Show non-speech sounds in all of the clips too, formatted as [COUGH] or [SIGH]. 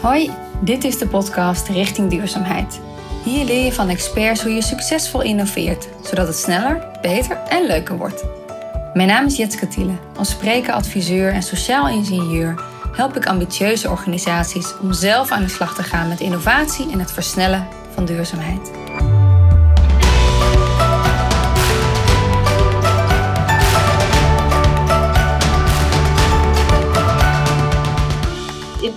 Hoi, dit is de podcast Richting Duurzaamheid. Hier leer je van experts hoe je succesvol innoveert, zodat het sneller, beter en leuker wordt. Mijn naam is Jetske Thiele. Als spreker, adviseur en sociaal ingenieur help ik ambitieuze organisaties om zelf aan de slag te gaan met innovatie en het versnellen van duurzaamheid.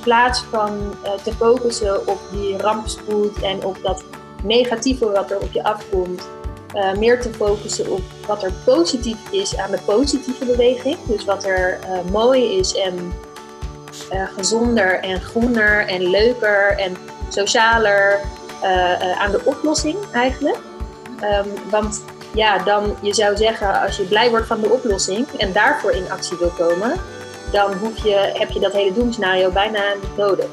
Plaats van uh, te focussen op die rampspoed en op dat negatieve wat er op je afkomt, uh, meer te focussen op wat er positief is aan de positieve beweging. Dus wat er uh, mooi is en gezonder en groener en leuker en socialer aan de oplossing eigenlijk. Um, want ja, dan je zou zeggen, als je blij wordt van de oplossing en daarvoor in actie wil komen, dan hoef je, heb je dat hele doemscenario bijna niet nodig.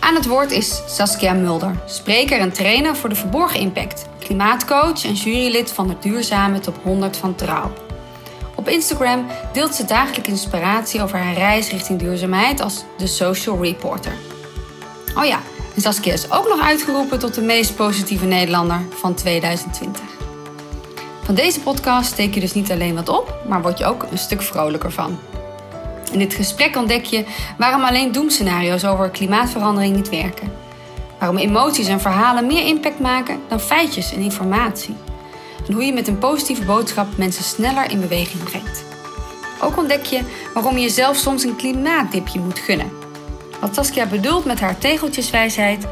Aan het woord is Saskia Mulder, spreker en trainer voor de Verborgen Impact, klimaatcoach en jurylid van de Duurzame Top 100 van Trouw. Op Instagram deelt ze dagelijks inspiratie over haar reis richting duurzaamheid als de Social Reporter. Oh ja, en Saskia is ook nog uitgeroepen tot de meest positieve Nederlander van 2020. Van deze podcast steek je dus niet alleen wat op, maar word je ook een stuk vrolijker van. In dit gesprek ontdek je waarom alleen doemscenario's over klimaatverandering niet werken. Waarom emoties en verhalen meer impact maken dan feitjes en informatie. En hoe je met een positieve boodschap mensen sneller in beweging brengt. Ook ontdek je waarom je jezelf soms een klimaatdipje moet gunnen. Wat Saskia bedoelt met haar tegeltjeswijsheid,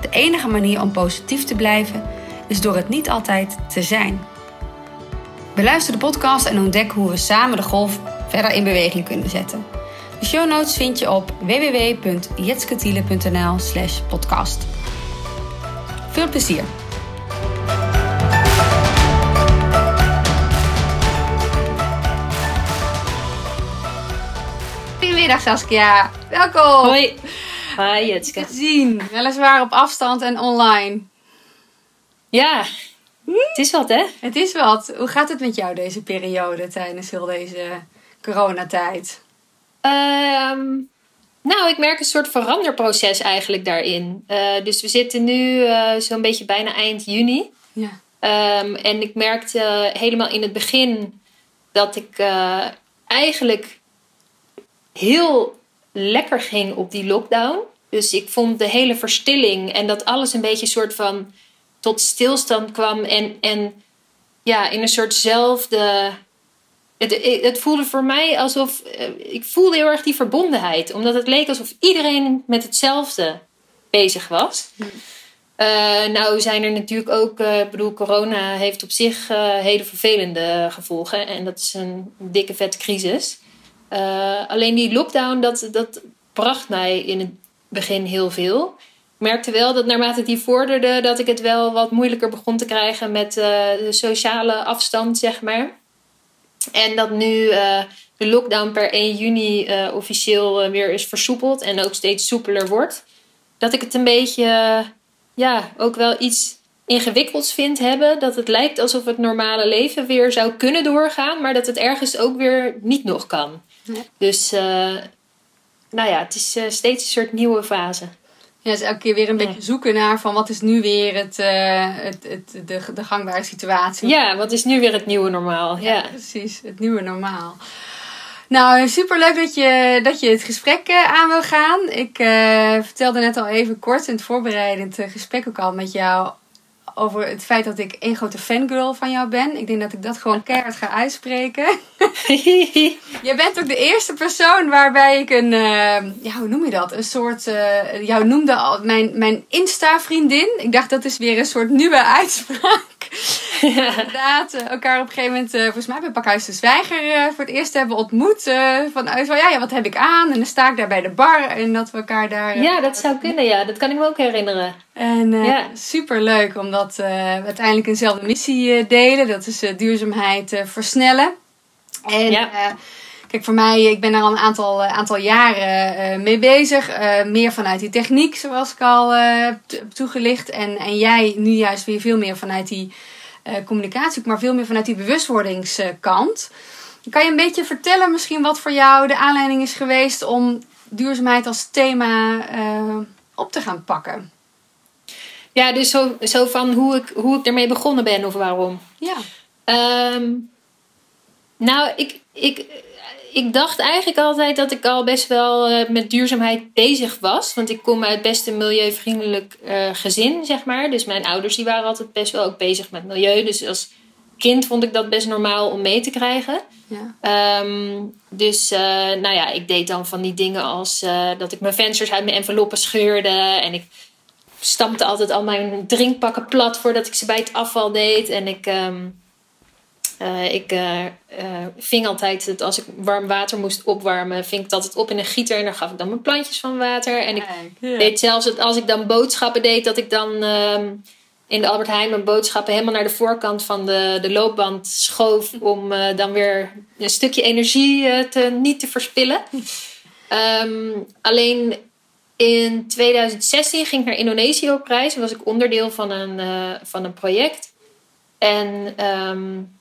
de enige manier om positief te blijven is door het niet altijd te zijn. Beluister de podcast en ontdek hoe we samen de golf verder in beweging kunnen zetten. De show notes vind je op www.jetsketiele.nl slash podcast. Veel plezier! Goedemiddag Saskia, welkom! Hoi! Hi Jetske. Zien, weliswaar op afstand en online. Ja, het is wat, hè? Het is wat. Hoe gaat het met jou deze periode tijdens heel deze coronatijd? Um, nou, ik merk een soort veranderproces eigenlijk daarin. Uh, dus we zitten nu uh, zo'n beetje bijna eind juni. Ja. Um, en ik merkte helemaal in het begin dat ik uh, eigenlijk heel lekker ging op die lockdown. Dus ik vond de hele verstilling en dat alles een beetje een soort van tot stilstand kwam en, en ja, in een soortzelfde. Het, het voelde voor mij alsof. Eh, ik voelde heel erg die verbondenheid, omdat het leek alsof iedereen met hetzelfde bezig was. Hmm. Uh, nou zijn er natuurlijk ook, uh, ik bedoel, corona heeft op zich uh, hele vervelende gevolgen. En dat is een dikke vette crisis. alleen die lockdown, dat, dat bracht mij in het begin heel veel merkte wel dat naarmate die vorderde, dat ik het wel wat moeilijker begon te krijgen met uh, de sociale afstand, zeg maar. En dat nu uh, de lockdown per 1 juni uh, officieel weer is versoepeld en ook steeds soepeler wordt. Dat ik het een beetje, ja, ook wel iets ingewikkelds vind hebben. Dat het lijkt alsof het normale leven weer zou kunnen doorgaan, maar dat het ergens ook weer niet nog kan. Ja. Dus, nou ja, het is steeds een soort nieuwe fase. Ja, dus elke keer weer een beetje zoeken naar van wat is nu weer het, uh, het, het, de, de gangbare situatie. Ja, wat is nu weer het nieuwe normaal. Ja, precies, het nieuwe normaal. Nou, super leuk dat je, dat je het gesprek uh, aan wil gaan. Ik uh, vertelde net al even kort in het voorbereidend gesprek ook al met jou over het feit dat ik één grote fangirl van jou ben. Ik denk dat ik dat gewoon keihard ga uitspreken. [LAUGHS] je bent ook de eerste persoon waarbij ik een, uh, ja, hoe noem je dat? Een soort, uh, jou noemde al mijn, mijn Insta-vriendin. Ik dacht dat is weer een soort nieuwe uitspraak. Inderdaad, uh, elkaar op een gegeven moment, volgens mij bij Pakhuis de Zwijger voor het eerst hebben ontmoet. vanuit van, ja, ja, wat heb ik aan? En dan sta ik daar bij de bar en dat we elkaar daar... ja, dat zou kunnen, ja. Dat kan ik me ook herinneren. En ja. super leuk, omdat we uiteindelijk eenzelfde missie delen. Dat is duurzaamheid versnellen. En ja. Kijk, voor mij, ik ben er al een aantal, aantal jaren uh, mee bezig. meer vanuit die techniek, zoals ik al heb toegelicht. En, en jij nu juist weer veel meer vanuit die communicatie, maar veel meer vanuit die bewustwordingskant. Kan je een beetje vertellen misschien wat voor jou de aanleiding is geweest om duurzaamheid als thema op te gaan pakken? Ja, dus zo, zo van hoe ik, hoe ik ermee begonnen ben of waarom. Ja. Ehm, nou, ik, ik, ik dacht eigenlijk altijd dat ik al best wel uh, met duurzaamheid bezig was. Want ik kom uit best een milieuvriendelijk uh, gezin, zeg maar. Dus mijn ouders die waren altijd best wel ook bezig met milieu. Dus als kind vond ik dat best normaal om mee te krijgen. Ja. Um, dus uh, nou ja, ik deed dan van die dingen als dat ik mijn vensters uit mijn enveloppen scheurde. En ik stampte altijd al mijn drinkpakken plat voordat ik ze bij het afval deed. En ik... Um, uh, ik uh, uh, ving altijd, het, als ik warm water moest opwarmen, ving ik dat het op in een gieter. En dan gaf ik dan mijn plantjes van water. En ik deed zelfs, het, als ik dan boodschappen deed, dat ik dan ehm, in de Albert Heijn mijn boodschappen helemaal naar de voorkant van de, de loopband schoof. [LAUGHS] Om dan weer een stukje energie te, niet te verspillen. Um, alleen in 2016 ging ik naar Indonesië op reis. was ik onderdeel van een, van een project. En... Um,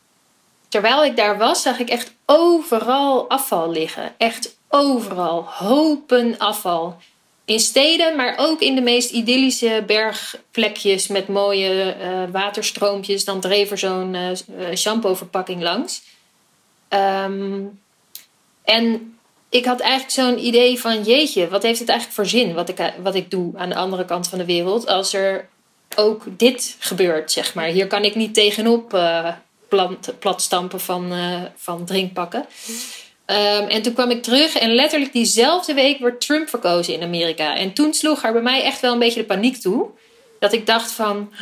terwijl ik daar was, zag ik echt overal afval liggen. Echt overal. Hopen afval. In steden, maar ook in de meest idyllische bergplekjes met mooie uh, waterstroompjes. Dan dreef er zo'n uh, shampoo-verpakking langs. Um, en ik had eigenlijk zo'n idee van: jeetje, wat heeft het eigenlijk voor zin wat ik, wat ik doe aan de andere kant van de wereld? Als er ook dit gebeurt, zeg maar. Hier kan ik niet tegenop plat, platstampen van, uh, van drinkpakken. Um, en toen kwam ik terug en letterlijk diezelfde week werd Trump verkozen in Amerika. En toen sloeg er bij mij echt wel een beetje de paniek toe. Dat ik dacht van,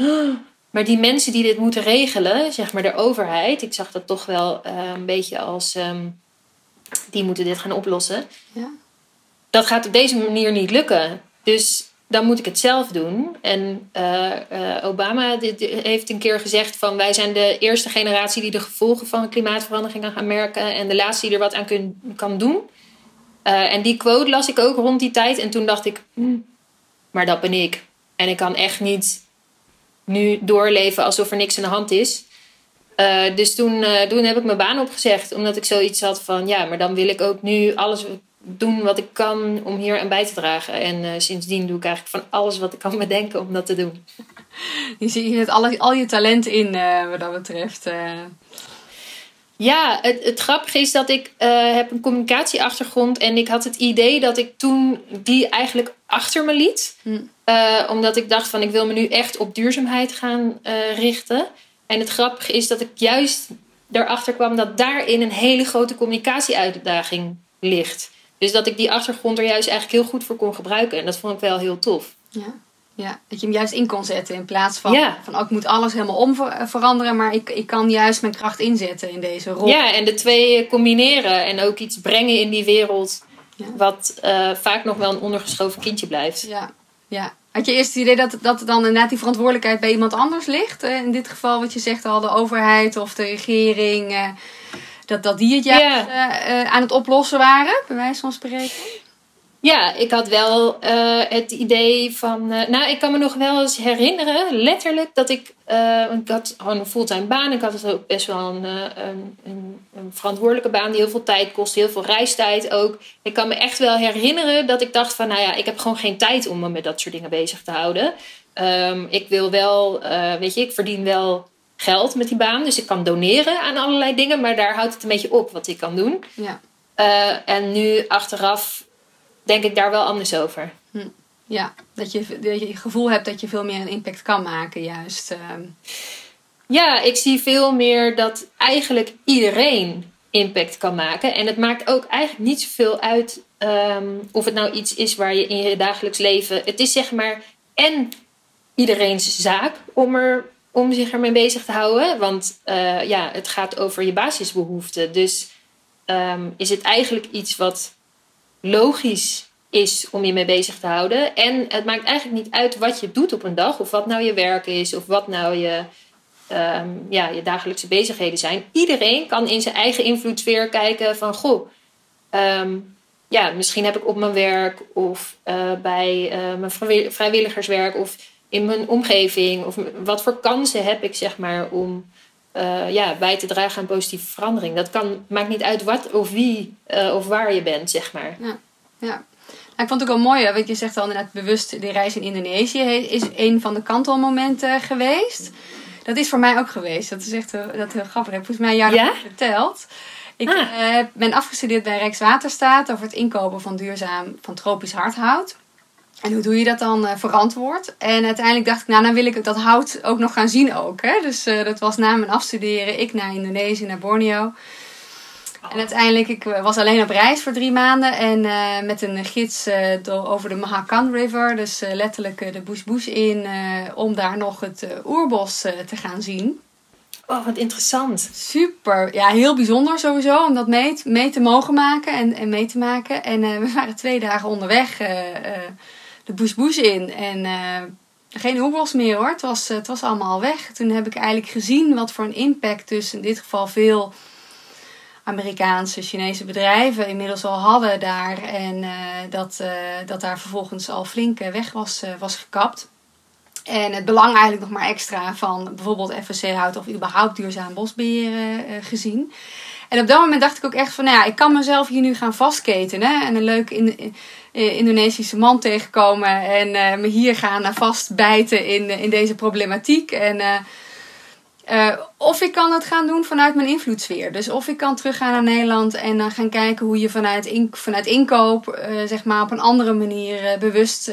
maar die mensen die dit moeten regelen, zeg maar de overheid. Ik zag dat toch wel uh, een beetje als, um, die moeten dit gaan oplossen. Ja. Dat gaat op deze manier niet lukken. Dus dan moet ik het zelf doen. En uh, uh, Obama heeft een keer gezegd van wij zijn de eerste generatie die de gevolgen van klimaatverandering gaan merken en de laatste die er wat aan kan doen. Uh, en die quote las ik ook rond die tijd en toen dacht ik, hm, maar dat ben ik. En ik kan echt niet nu doorleven alsof er niks aan de hand is. dus toen, toen heb ik mijn baan opgezegd, omdat ik zoiets had van ja, maar dan wil ik ook nu alles doen wat ik kan om hier aan bij te dragen. En uh, sindsdien doe ik eigenlijk van alles wat ik kan bedenken om dat te doen. [LAUGHS] Je ziet al, al je talent in uh, wat dat betreft. Uh. Ja, het, het grappige is dat ik heb een communicatieachtergrond en ik had het idee dat ik toen die eigenlijk achter me liet. Hm. omdat ik dacht van ik wil me nu echt op duurzaamheid gaan richten. En het grappige is dat ik juist erachter kwam dat daarin een hele grote communicatieuitdaging ligt. Dus dat ik die achtergrond er juist eigenlijk heel goed voor kon gebruiken. En dat vond ik wel heel tof. Ja, ja. dat je hem juist in kon zetten. In plaats van, van oh, ik moet alles helemaal om veranderen. Maar ik, ik kan juist mijn kracht inzetten in deze rol. Ja, en de twee combineren. En ook iets brengen in die wereld. Wat uh, vaak nog wel een ondergeschoven kindje blijft. Ja, ja. Had je eerst het idee dat, dat dan inderdaad die verantwoordelijkheid bij iemand anders ligt? Eh, in dit geval wat je zegt al, de overheid of de regering. Eh, dat, dat die het juist eh, eh, aan het oplossen waren, bij wijze van spreken? Ja, ik had wel uh, het idee van. Uh, nou, ik kan me nog wel eens herinneren, letterlijk, dat ik. Uh, ik had gewoon een fulltime baan. Ik had ook best wel een, een, een, een, verantwoordelijke baan die heel veel tijd kost, heel veel reistijd ook. Ik kan me echt wel herinneren dat ik dacht van, nou ja, ik heb gewoon geen tijd om me met dat soort dingen bezig te houden. Um, ik wil wel, weet je, ik verdien wel geld met die baan. Dus ik kan doneren aan allerlei dingen, maar daar houdt het een beetje op wat ik kan doen. Ja. Uh, en nu achteraf denk ik daar wel anders over. Hm. Ja, dat je, dat je het gevoel hebt dat je veel meer een impact kan maken, juist. Uh... Ja, ik zie veel meer dat eigenlijk iedereen impact kan maken. En het maakt ook eigenlijk niet zoveel uit um, of het nou iets is waar je in je dagelijks leven. Het is zeg maar en iedereen's zaak om er om zich ermee bezig te houden. Want uh, ja, het gaat over je basisbehoeften. Dus um, is het eigenlijk iets wat logisch is om je mee bezig te houden. En het maakt eigenlijk niet uit wat je doet op een dag. Of wat nou je werk is. Of wat nou je, um, ja, je dagelijkse bezigheden zijn. Iedereen kan in zijn eigen invloedssfeer kijken van... Goh, um, ja, misschien heb ik op mijn werk of uh, bij uh, mijn vrijwilligerswerk... of in mijn omgeving? Of wat voor kansen heb ik, zeg maar, om uh, ja, bij te dragen aan positieve verandering? Dat kan, maakt niet uit wat of wie uh, of waar je bent, zeg maar. Ja, ja. ik vond het ook wel mooi, wat je zegt al inderdaad bewust, die reis in Indonesië is een van de kantelmomenten geweest. Dat is voor mij ook geweest. Dat is echt dat heel grappig. Ik heb volgens mij een jaar ja? verteld. Ik ah. uh, ben afgestudeerd bij Rijkswaterstaat over het inkopen van duurzaam, van tropisch hardhout. En hoe doe je dat dan uh, verantwoord? En uiteindelijk dacht ik, nou, dan wil ik dat hout ook nog gaan zien ook. Hè? Dus uh, dat was na mijn afstuderen, ik naar Indonesië, naar Borneo. En uiteindelijk, ik was alleen op reis voor drie maanden. En uh, met een gids door, over de Mahakan River. Dus letterlijk de bush bush in. om daar nog het oerbos te gaan zien. Oh, wat interessant. Super. Ja, heel bijzonder sowieso om dat mee, mee te mogen maken en, en mee te maken. En we waren twee dagen onderweg de bush in. En geen oerbos meer hoor. Het was, het was allemaal weg. Toen heb ik eigenlijk gezien wat voor een impact dus in dit geval veel Amerikaanse, Chinese bedrijven inmiddels al hadden daar. En uh, dat, dat daar vervolgens al flink weg was, was gekapt. En het belang eigenlijk nog maar extra van bijvoorbeeld FSC-hout of überhaupt duurzaam bosbeheer gezien. En op dat moment dacht ik ook echt van, nou ja, ik kan mezelf hier nu gaan vastketenen. En een leuk in, Indonesische man tegenkomen en me hier gaan vastbijten in, in deze problematiek. En of ik kan het gaan doen vanuit mijn invloedssfeer. Dus of ik kan teruggaan naar Nederland en dan gaan kijken hoe je vanuit, in, vanuit inkoop, zeg maar op een andere manier bewust,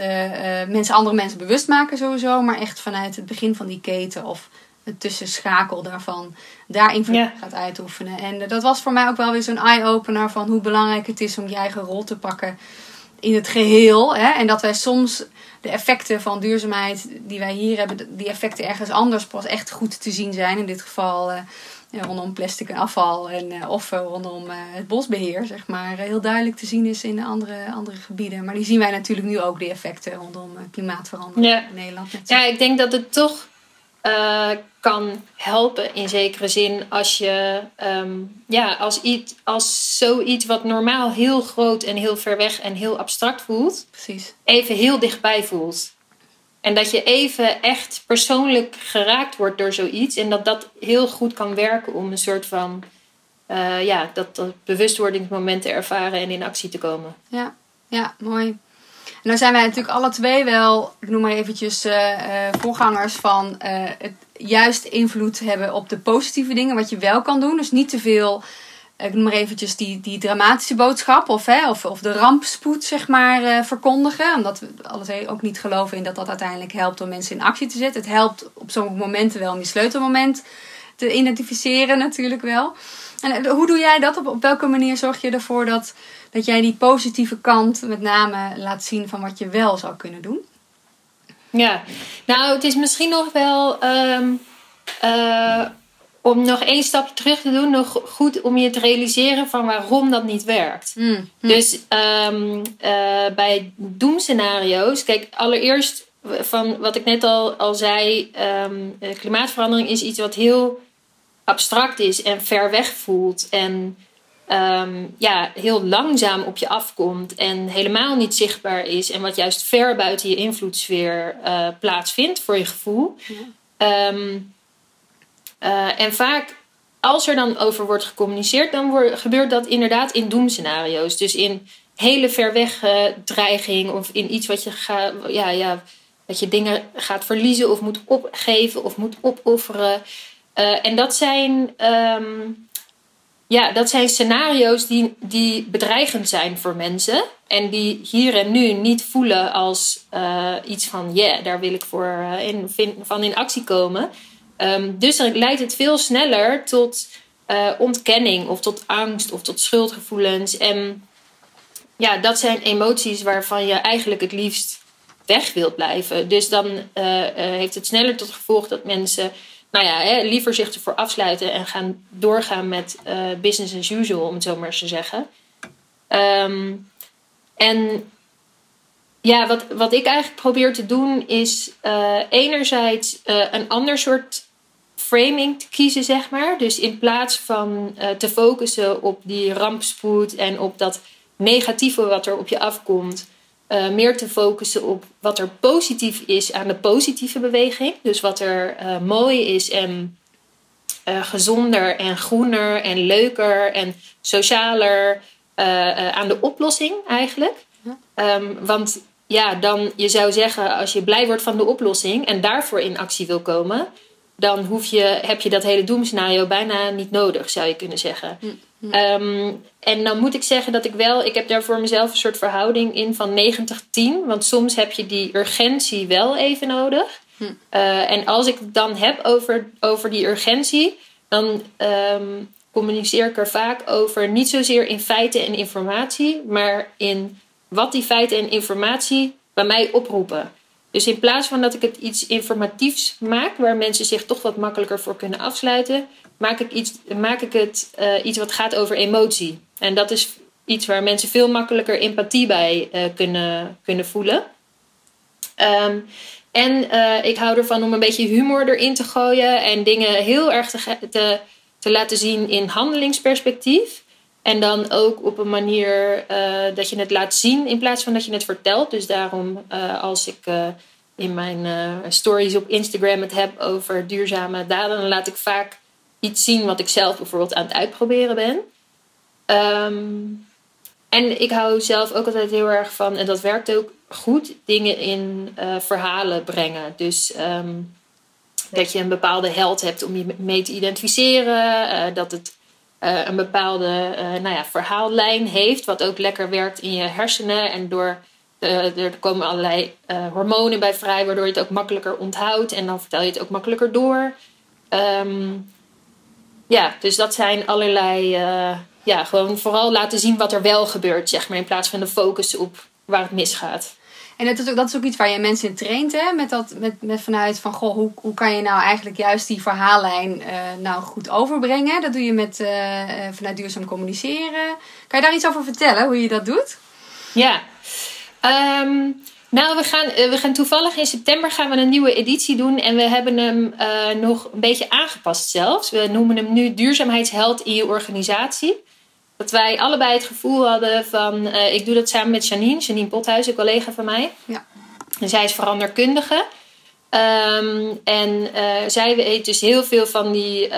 mensen, andere mensen bewust maken sowieso. Maar echt vanuit het begin van die keten of het tussenschakel daarvan, daar invloed gaat uitoefenen. En dat was voor mij ook wel weer zo'n eye-opener van hoe belangrijk het is om je eigen rol te pakken in het geheel. Hè? En dat wij soms de effecten van duurzaamheid die wij hier hebben, die effecten ergens anders pas echt goed te zien zijn. In dit geval uh, rondom plastic en afval en, uh, of rondom uh, het bosbeheer, zeg maar, heel duidelijk te zien is in andere, andere gebieden. Maar die zien wij natuurlijk nu ook, de effecten rondom klimaatverandering in Nederland. Ja, ik denk dat het toch uh, kan helpen in zekere zin als je um, ja, als, iets, als zoiets wat normaal heel groot en heel ver weg en heel abstract voelt, Precies. even heel dichtbij voelt. En dat je even echt persoonlijk geraakt wordt door zoiets. En dat dat heel goed kan werken om een soort van uh, ja, dat, dat bewustwordingsmoment te ervaren en in actie te komen. Ja, ja mooi. Dan zijn wij natuurlijk alle twee wel, ik noem maar eventjes, uh, voorgangers van uh, het juist invloed hebben op de positieve dingen, wat je wel kan doen. Dus niet te veel, ik noem maar eventjes die, die dramatische boodschap of, hè, of, of de rampspoed, zeg maar, verkondigen. Omdat we alle twee ook niet geloven in dat dat uiteindelijk helpt om mensen in actie te zetten. Het helpt op sommige momenten wel om die sleutelmoment te identificeren, natuurlijk wel. En hoe doe jij dat? Op welke manier zorg je ervoor dat dat jij die positieve kant met name laat zien van wat je wel zou kunnen doen? Ja, nou, het is misschien nog wel um, uh, om nog één stapje terug te doen, nog goed om je te realiseren van waarom dat niet werkt. Mm, mm. Dus um, uh, bij doemscenario's, kijk, allereerst van wat ik net al, al zei, um, klimaatverandering is iets wat heel abstract is en ver weg voelt. En um, ja, heel langzaam op je afkomt en helemaal niet zichtbaar is. En wat juist ver buiten je invloedssfeer uh, plaatsvindt voor je gevoel. Ja. Um, uh, en vaak, als er dan over wordt gecommuniceerd, dan wordt, gebeurt dat inderdaad in doemscenario's. Dus in hele ver weg uh, dreiging of in iets wat je, ga, ja, ja, dat je dingen gaat verliezen of moet opgeven of moet opofferen. en dat zijn. Um, ja, dat zijn scenario's die, die bedreigend zijn voor mensen. En die hier en nu niet voelen als uh, iets van, ja, yeah, daar wil ik voor uh, in, van in actie komen. Um, dus dan leidt het veel sneller tot uh, ontkenning of tot angst of tot schuldgevoelens. En ja, dat zijn emoties waarvan je eigenlijk het liefst weg wilt blijven. Dus dan heeft het sneller tot gevolg dat mensen nou ja, hè, liever zich ervoor afsluiten en gaan doorgaan met uh, business as usual, om het zo maar eens te zeggen. Um, en ja, wat, wat ik eigenlijk probeer te doen is uh, enerzijds uh, een ander soort framing te kiezen, zeg maar. Dus in plaats van te focussen op die rampspoed en op dat negatieve wat er op je afkomt, uh, meer te focussen op wat er positief is aan de positieve beweging. Dus wat er uh, mooi is en uh, gezonder en groener en leuker en socialer aan de oplossing eigenlijk. Ehm, want ja, dan je zou zeggen, als je blij wordt van de oplossing en daarvoor in actie wil komen, dan hoef je, heb je dat hele doemscenario bijna niet nodig, zou je kunnen zeggen. Hm, hm. Ehm, en dan moet ik zeggen dat ik wel, ik heb daar voor mezelf een soort verhouding in van 90-10. Want soms heb je die urgentie wel even nodig. Hm. Eh, en als ik het dan heb over, over die urgentie, dan ehm, communiceer ik er vaak over niet zozeer in feiten en informatie, maar in wat die feiten en informatie bij mij oproepen. Dus in plaats van dat ik het iets informatiefs maak, waar mensen zich toch wat makkelijker voor kunnen afsluiten, maak ik, iets, maak ik het uh, iets wat gaat over emotie. En dat is iets waar mensen veel makkelijker empathie bij uh, kunnen, kunnen voelen. Um, en uh, ik hou ervan om een beetje humor erin te gooien en dingen heel erg te, te, te laten zien in handelingsperspectief. En dan ook op een manier dat je het laat zien in plaats van dat je het vertelt. Dus daarom als ik in mijn stories op Instagram het heb over duurzame daden, dan laat ik vaak iets zien wat ik zelf bijvoorbeeld aan het uitproberen ben. Um, en ik hou zelf ook altijd heel erg van, en dat werkt ook goed, dingen in verhalen brengen. Dus um, dat je een bepaalde held hebt om je mee te identificeren. dat het uh, een bepaalde nou ja, verhaallijn heeft, wat ook lekker werkt in je hersenen. En door, er komen allerlei hormonen bij vrij, waardoor je het ook makkelijker onthoudt. En dan vertel je het ook makkelijker door. Um, ja, dus dat zijn allerlei. ja, gewoon vooral laten zien wat er wel gebeurt, zeg maar, in plaats van de focus op waar het misgaat. En dat is, ook, dat is ook iets waar je mensen in traint, hè? Met, dat, met, met vanuit van, goh, hoe, hoe kan je nou eigenlijk juist die verhaallijn uh, nou goed overbrengen? Dat doe je met, uh, vanuit duurzaam communiceren. Kan je daar iets over vertellen, hoe je dat doet? Ja, um, nou, we gaan, we gaan toevallig in september gaan we een nieuwe editie doen. En we hebben hem uh, nog een beetje aangepast zelfs. We noemen hem nu duurzaamheidsheld in je organisatie dat wij allebei het gevoel hadden van... Uh, ik doe dat samen met Janine, Janine Pothuis, een collega van mij. Ja. En zij is veranderkundige. Um, en uh, zij weet dus heel veel van die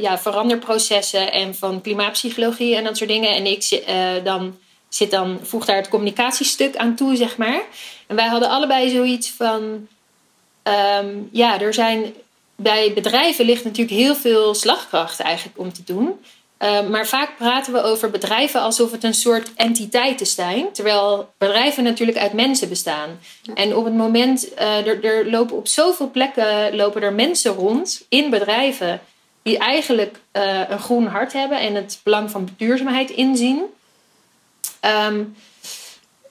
ja, veranderprocessen en van klimaatpsychologie en dat soort dingen. En ik dan, zit dan, voeg daar het communicatiestuk aan toe, zeg maar. En wij hadden allebei zoiets van... Um, ja, er zijn... Bij bedrijven ligt natuurlijk heel veel slagkracht eigenlijk om te doen. Uh, maar vaak praten we over bedrijven alsof het een soort entiteiten zijn. Terwijl bedrijven natuurlijk uit mensen bestaan. En op het moment, uh, er, er, lopen op zoveel plekken lopen er mensen rond in bedrijven. Die eigenlijk uh, een groen hart hebben en het belang van duurzaamheid inzien. Um,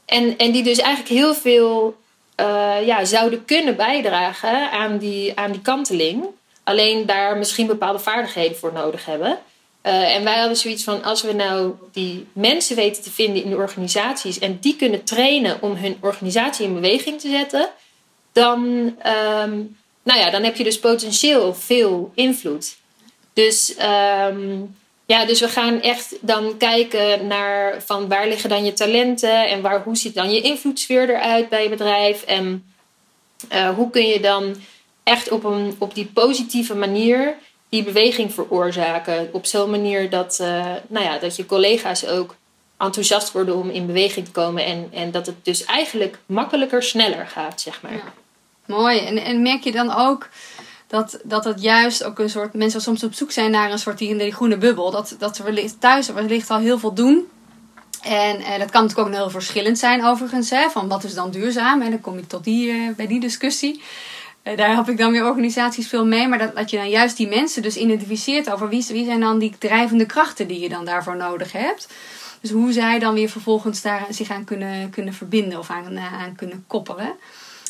en, en die dus eigenlijk heel veel ja, zouden kunnen bijdragen aan die, aan die kanteling. Alleen daar misschien bepaalde vaardigheden voor nodig hebben. Uh, en wij hadden zoiets van: als we nou die mensen weten te vinden in de organisaties en die kunnen trainen om hun organisatie in beweging te zetten, dan, um, nou ja, dan heb je dus potentieel veel invloed. Dus, um, ja, dus we gaan echt dan kijken naar van waar liggen dan je talenten en waar, hoe ziet dan je invloedssfeer eruit bij je bedrijf en uh, hoe kun je dan echt op, een, op die positieve manier die beweging veroorzaken. Op zo'n manier dat, uh, nou ja, dat je collega's ook enthousiast worden om in beweging te komen. En, en dat het dus eigenlijk makkelijker, sneller gaat, zeg maar. Ja. Mooi. En, en merk je dan ook dat, dat het juist ook een soort... Mensen soms op zoek zijn naar een soort die, die groene bubbel. Dat, dat ze wellicht thuis wellicht al heel veel doen. En eh, dat kan natuurlijk ook heel verschillend zijn overigens. Hè, van wat is dan duurzaam? En dan kom je tot die, uh, bij die discussie. Eh, daar help ik dan weer organisaties veel mee. Maar dat, dat je dan juist die mensen dus identificeert over wie, wie zijn dan die drijvende krachten die je dan daarvoor nodig hebt. Dus hoe zij dan weer vervolgens daar zich aan kunnen, kunnen verbinden of aan, eh, aan kunnen koppelen.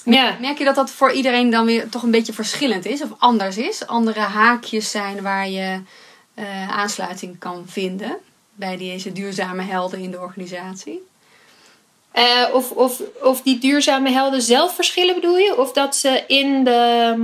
Ja. Merk je dat dat voor iedereen dan weer toch een beetje verschillend is of anders is? Andere haakjes zijn waar je uh, aansluiting kan vinden bij deze duurzame helden in de organisatie? Uh, of, of, of die duurzame helden zelf verschillen bedoel je? Of dat ze in de,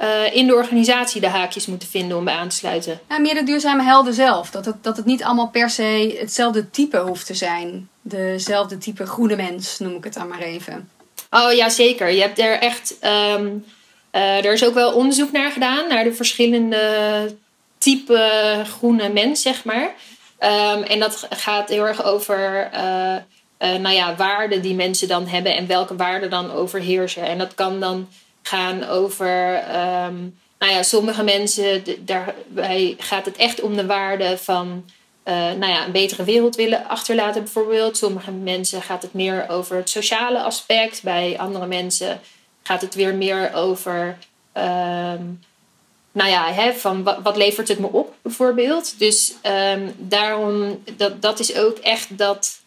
uh, in de organisatie de haakjes moeten vinden om bij aan te sluiten? Ja, meer de duurzame helden zelf. Dat het, dat het niet allemaal per se hetzelfde type hoeft te zijn. Dezelfde type groene mens, noem ik het dan maar even. Oh ja, zeker. Je hebt er echt. Um, uh, er is ook wel onderzoek naar gedaan, naar de verschillende type groene mens, zeg maar. Um, en dat gaat heel erg over nou ja, waarden die mensen dan hebben en welke waarden dan overheersen. En dat kan dan gaan over, ehm, nou ja, sommige mensen, daarbij gaat het echt om de waarde van uh, nou ja, een betere wereld willen achterlaten, bijvoorbeeld. Sommige mensen gaat het meer over het sociale aspect. Bij andere mensen gaat het weer meer over. Ehm, nou ja, hè, van wat, levert het me op, bijvoorbeeld. Dus um, daarom, dat, dat is ook echt dat.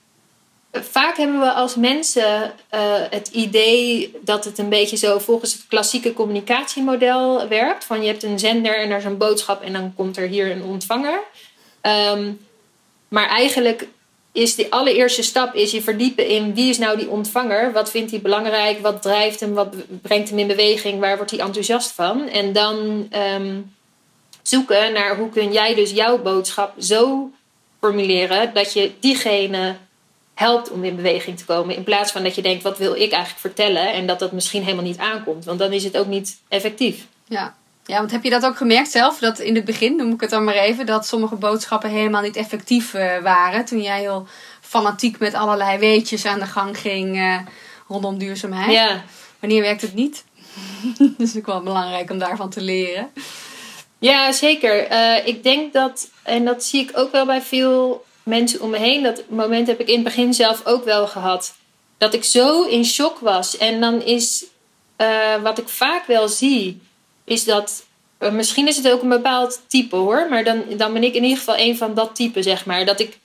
Vaak hebben we als mensen uh, het idee dat het een beetje zo volgens het klassieke communicatiemodel werkt. Van je hebt een zender en er is een boodschap en dan komt er hier een ontvanger. Um, maar eigenlijk is de allereerste stap is je verdiepen in wie is nou die ontvanger, wat vindt hij belangrijk, wat drijft hem, wat brengt hem in beweging, waar wordt hij enthousiast van. En dan ehm, zoeken naar hoe kun jij dus jouw boodschap zo formuleren dat je diegene helpt om in beweging te komen. In plaats van dat je denkt, wat wil ik eigenlijk vertellen? En dat dat misschien helemaal niet aankomt. Want dan is het ook niet effectief. Ja, ja, want heb je dat ook gemerkt zelf? Dat in het begin, noem ik het dan maar even, dat sommige boodschappen helemaal niet effectief uh, waren. Toen jij heel fanatiek met allerlei weetjes aan de gang ging uh, rondom duurzaamheid. Ja. Wanneer werkt het niet? [LAUGHS] dus ook wel belangrijk om daarvan te leren. Ja, zeker. Uh, ik denk dat, en dat zie ik ook wel bij veel mensen om me heen, dat moment heb ik in het begin zelf ook wel gehad. Dat ik zo in shock was. En dan is wat ik vaak wel zie is dat. Eh, misschien is het ook een bepaald type hoor, maar dan, dan ben ik in ieder geval een van dat type, zeg maar. Dat ik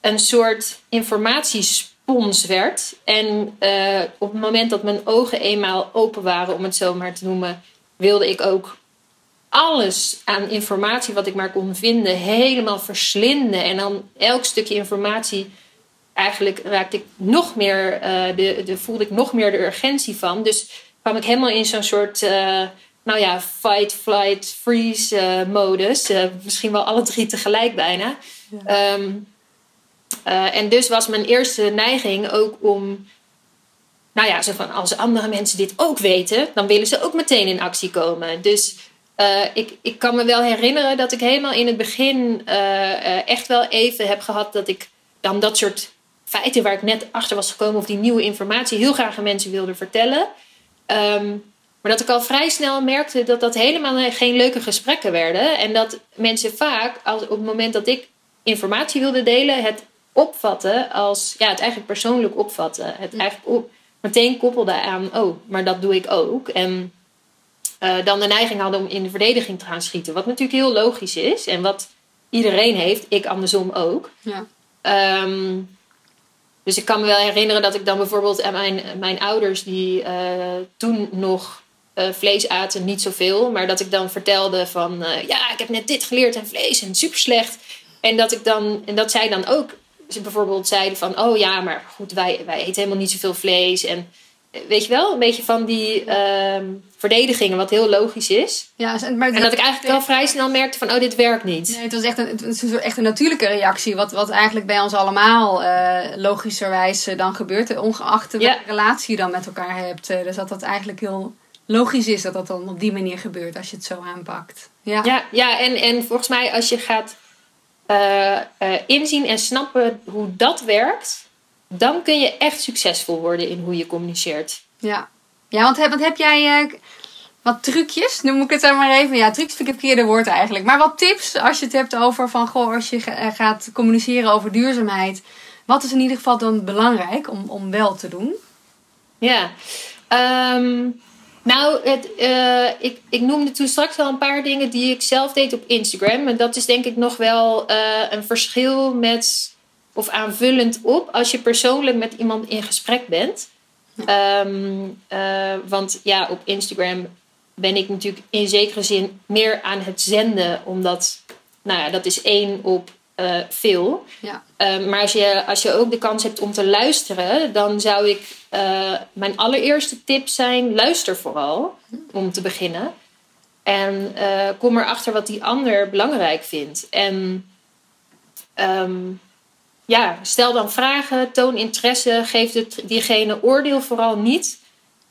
een soort informatiespons werd. En uh, op het moment dat mijn ogen eenmaal open waren, om het zo maar te noemen, wilde ik ook alles aan informatie wat ik maar kon vinden helemaal verslinden. En dan elk stukje informatie, eigenlijk raakte ik nog meer, uh, de, de, voelde ik nog meer de urgentie van. Dus kwam ik helemaal in zo'n soort nou ja, fight, flight, freeze uh, modus. Uh, misschien wel alle drie tegelijk bijna. Ehm, eh, en dus was mijn eerste neiging ook om, nou ja, zo van als andere mensen dit ook weten, dan willen ze ook meteen in actie komen. Dus ik, ik kan me wel herinneren dat ik helemaal in het begin echt wel even heb gehad dat ik dan dat soort feiten waar ik net achter was gekomen of die nieuwe informatie heel graag aan mensen wilde vertellen. Um, maar dat ik al vrij snel merkte dat dat helemaal geen leuke gesprekken werden. En dat mensen vaak, als, op het moment dat ik informatie wilde delen, het opvatten als, ja, het eigenlijk persoonlijk opvatten. Het eigenlijk meteen koppelde aan, oh, maar dat doe ik ook. En uh, dan de neiging hadden om in de verdediging te gaan schieten. Wat natuurlijk heel logisch is en wat iedereen heeft, ik andersom ook. Ja. Ehm, dus ik kan me wel herinneren dat ik dan bijvoorbeeld aan mijn, mijn ouders, die uh, toen nog uh, vlees aten, niet zoveel. Maar dat ik dan vertelde van, uh, ja, ik heb net dit geleerd en vlees en super slecht. En dat ik dan, en dat zij dan ook ze bijvoorbeeld zeiden van, oh ja, maar goed, wij, wij eten helemaal niet zoveel vlees. En eh, weet je wel, een beetje van die uh, verdedigingen, wat heel logisch is. Ja, maar en dat ik eigenlijk wel vrij snel merkte van, oh, dit werkt niet. Nee, het was echt een, het was echt een natuurlijke reactie, wat, wat eigenlijk bij ons allemaal uh, logischerwijs dan gebeurt, ongeacht welke relatie je dan met elkaar hebt. dus dat dat eigenlijk heel logisch is dat dat dan op die manier gebeurt als je het zo aanpakt. Ja, ja, ja en, en volgens mij als je gaat uh, uh, inzien en snappen hoe dat werkt, dan kun je echt succesvol worden in hoe je communiceert. Ja, ja want, heb, want heb jij uh, wat trucjes? Nu moet ik het dan maar even. Ja, trucs vind ik het verkeerde woord eigenlijk. Maar wat tips als je het hebt over van goh, als je gaat communiceren over duurzaamheid. Wat is in ieder geval dan belangrijk om, om wel te doen? Ja, um, nou, het, uh, ik, ik noemde toen straks al een paar dingen die ik zelf deed op Instagram. En dat is denk ik nog wel uh, een verschil met, of aanvullend op, als je persoonlijk met iemand in gesprek bent. Um, uh, want ja, op Instagram ben ik natuurlijk in zekere zin meer aan het zenden, omdat, nou ja, dat is één op uh, veel. Ja. Uh, maar als je, als je ook de kans hebt om te luisteren, dan zou ik uh, mijn allereerste tip zijn: luister vooral om te beginnen. En kom erachter wat die ander belangrijk vindt. En um, ja, stel dan vragen, toon interesse, geef het, diegene oordeel vooral niet.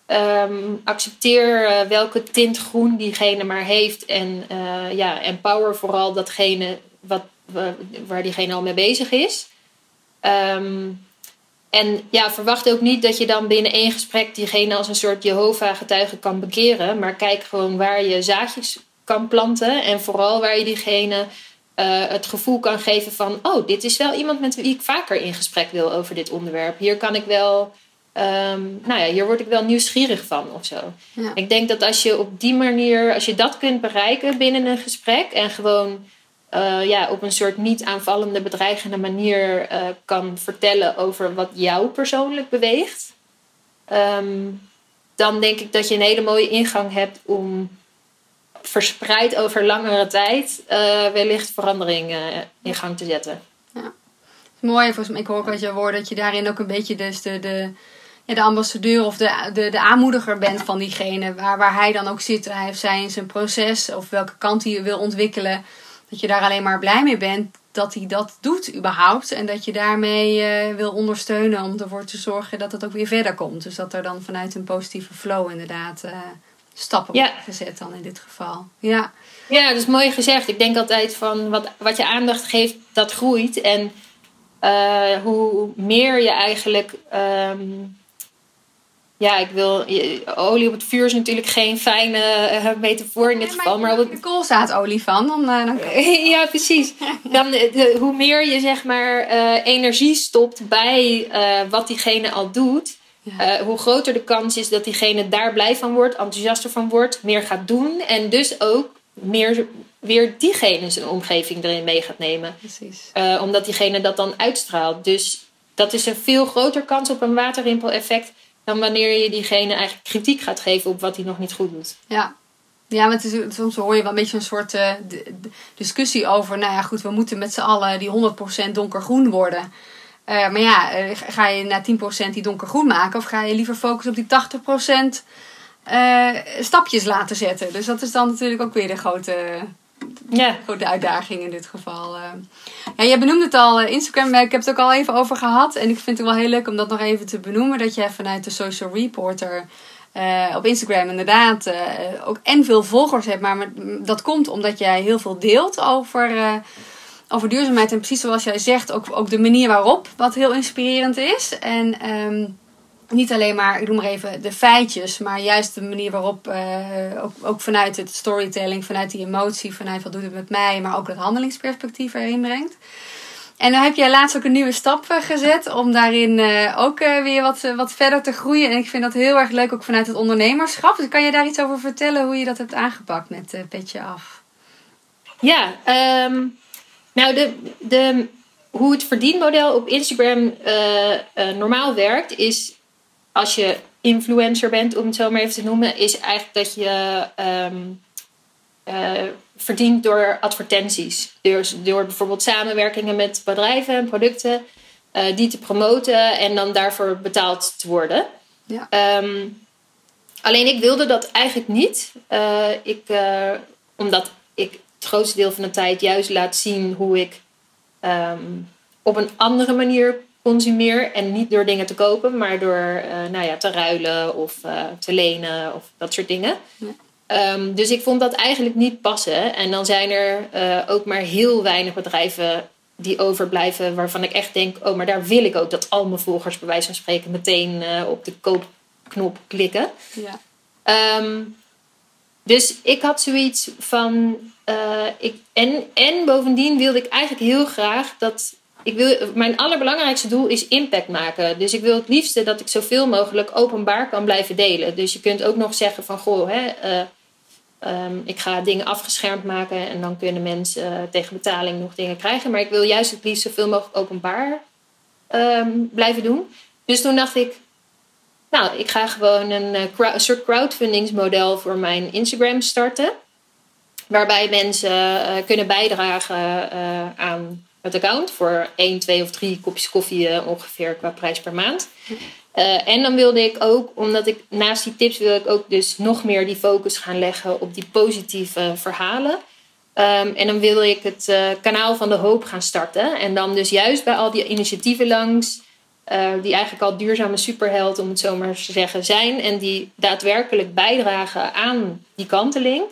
Um, accepteer welke tint groen diegene maar heeft. En ja, empower vooral datgene wat waar diegene al mee bezig is. Um, en ja, verwacht ook niet dat je dan binnen één gesprek diegene als een soort Jehovah-getuige kan bekeren. Maar kijk gewoon waar je zaadjes kan planten. En vooral waar je diegene uh, het gevoel kan geven van: oh, dit is wel iemand met wie ik vaker in gesprek wil over dit onderwerp. Hier kan ik wel. Um, nou ja, hier word ik wel nieuwsgierig van of zo. Ik denk dat als je op die manier, als je dat kunt bereiken binnen een gesprek en gewoon uh, ja, op een soort niet aanvallende, bedreigende manier uh, kan vertellen over wat jou persoonlijk beweegt, um, dan denk ik dat je een hele mooie ingang hebt om verspreid over langere tijd uh, wellicht verandering in gang te zetten. Ja. Mooi, volgens ik hoor uit je woorden dat je daarin ook een beetje dus de, de, ja, de ambassadeur of de, de, de aanmoediger bent van diegene, waar, waar hij dan ook zit. Hij heeft zijn, zijn proces of welke kant hij wil ontwikkelen dat je daar alleen maar blij mee bent dat hij dat doet überhaupt. En dat je daarmee uh, wil ondersteunen om ervoor te zorgen dat het ook weer verder komt. Dus dat er dan vanuit een positieve flow inderdaad uh, stappen worden gezet dan in dit geval. Ja. ja, dat is mooi gezegd. Ik denk altijd van wat, wat je aandacht geeft, dat groeit. En uh, hoe meer je eigenlijk... Um, ja, ik wil. Olie op het vuur is natuurlijk geen fijne uh, metafoor in dit geval. Maar op het... koolzaadolie van. Dan, uh, dan... [LAUGHS] ja, precies. Dan, de, hoe meer je zeg maar uh, energie stopt bij wat diegene al doet. hoe groter de kans is dat diegene daar blij van wordt, enthousiaster van wordt, meer gaat doen. En dus ook meer weer diegene zijn omgeving erin mee gaat nemen. Precies. omdat diegene dat dan uitstraalt. Dus dat is een veel groter kans op een waterrimpel-effect dan wanneer je diegene eigenlijk kritiek gaat geven op wat hij nog niet goed doet. Ja, ja, is, soms hoor je wel een beetje een soort uh, discussie over, nou ja, goed, we moeten met z'n allen die 100% donkergroen worden. Uh, maar ja, uh, ga je na 10% die donkergroen maken of ga je liever focussen op die 80% stapjes laten zetten? Dus dat is dan natuurlijk ook weer de grote, ja. grote uitdaging in dit geval. Ja, jij benoemde het al, eh, Instagram, ik heb het ook al even over gehad. En ik vind het wel heel leuk om dat nog even te benoemen. Dat jij vanuit de Social Reporter uh, op Instagram inderdaad ook en veel volgers hebt. Maar dat komt omdat jij heel veel deelt over, over duurzaamheid. En precies zoals jij zegt, ook, ook de manier waarop, wat heel inspirerend is. En um, niet alleen maar, ik noem maar even, de feitjes, maar juist de manier waarop, uh, ook, ook vanuit het storytelling, vanuit die emotie, vanuit wat doet het met mij, maar ook het handelingsperspectief erin brengt. En dan heb jij laatst ook een nieuwe stap eh, gezet om daarin uh, ook weer wat, wat verder te groeien. En ik vind dat heel erg leuk, ook vanuit het ondernemerschap. Dus kan je daar iets over vertellen hoe je dat hebt aangepakt met Petje Af? Ja, um, nou de, de, hoe het verdienmodel op Instagram normaal werkt is als je influencer bent, om het zo maar even te noemen, is eigenlijk dat je um, uh, verdient door advertenties. Dus door bijvoorbeeld samenwerkingen met bedrijven en producten, uh, die te promoten en dan daarvoor betaald te worden. Ja. Um, alleen ik wilde dat eigenlijk niet. Uh, ik, omdat ik het grootste deel van de tijd juist laat zien hoe ik um, op een andere manier consumeer. En niet door dingen te kopen, maar door uh, nou ja, te ruilen of uh, te lenen of dat soort dingen. Ja. Um, dus ik vond dat eigenlijk niet passen. En dan zijn er uh, ook maar heel weinig bedrijven die overblijven waarvan ik echt denk: oh, maar daar wil ik ook dat al mijn volgers, bij wijze van spreken, meteen op de koopknop klikken. Ja. Um, dus ik had zoiets van. ik, en, en bovendien wilde ik eigenlijk heel graag dat ik wil, mijn allerbelangrijkste doel is impact maken. Dus ik wil het liefste dat ik zoveel mogelijk openbaar kan blijven delen. Dus je kunt ook nog zeggen van goh, hè, uh, um, ik ga dingen afgeschermd maken en dan kunnen mensen uh, tegen betaling nog dingen krijgen. Maar ik wil juist het liefst zoveel mogelijk openbaar um, blijven doen. Dus toen dacht ik, nou, ik ga gewoon een, uh, een soort crowdfundingsmodel voor mijn Instagram starten. Waarbij mensen kunnen bijdragen aan het account voor 1, 2 of 3 kopjes koffie uh, ongeveer qua prijs per maand. Uh, en dan wilde ik ook, omdat ik naast die tips wil ik ook dus nog meer die focus gaan leggen op die positieve verhalen. Um, en dan wilde ik het uh, kanaal van de hoop gaan starten. En dan dus juist bij al die initiatieven langs, die eigenlijk al duurzame superheld, om het zo maar te zeggen, zijn. En die daadwerkelijk bijdragen aan die kanteling.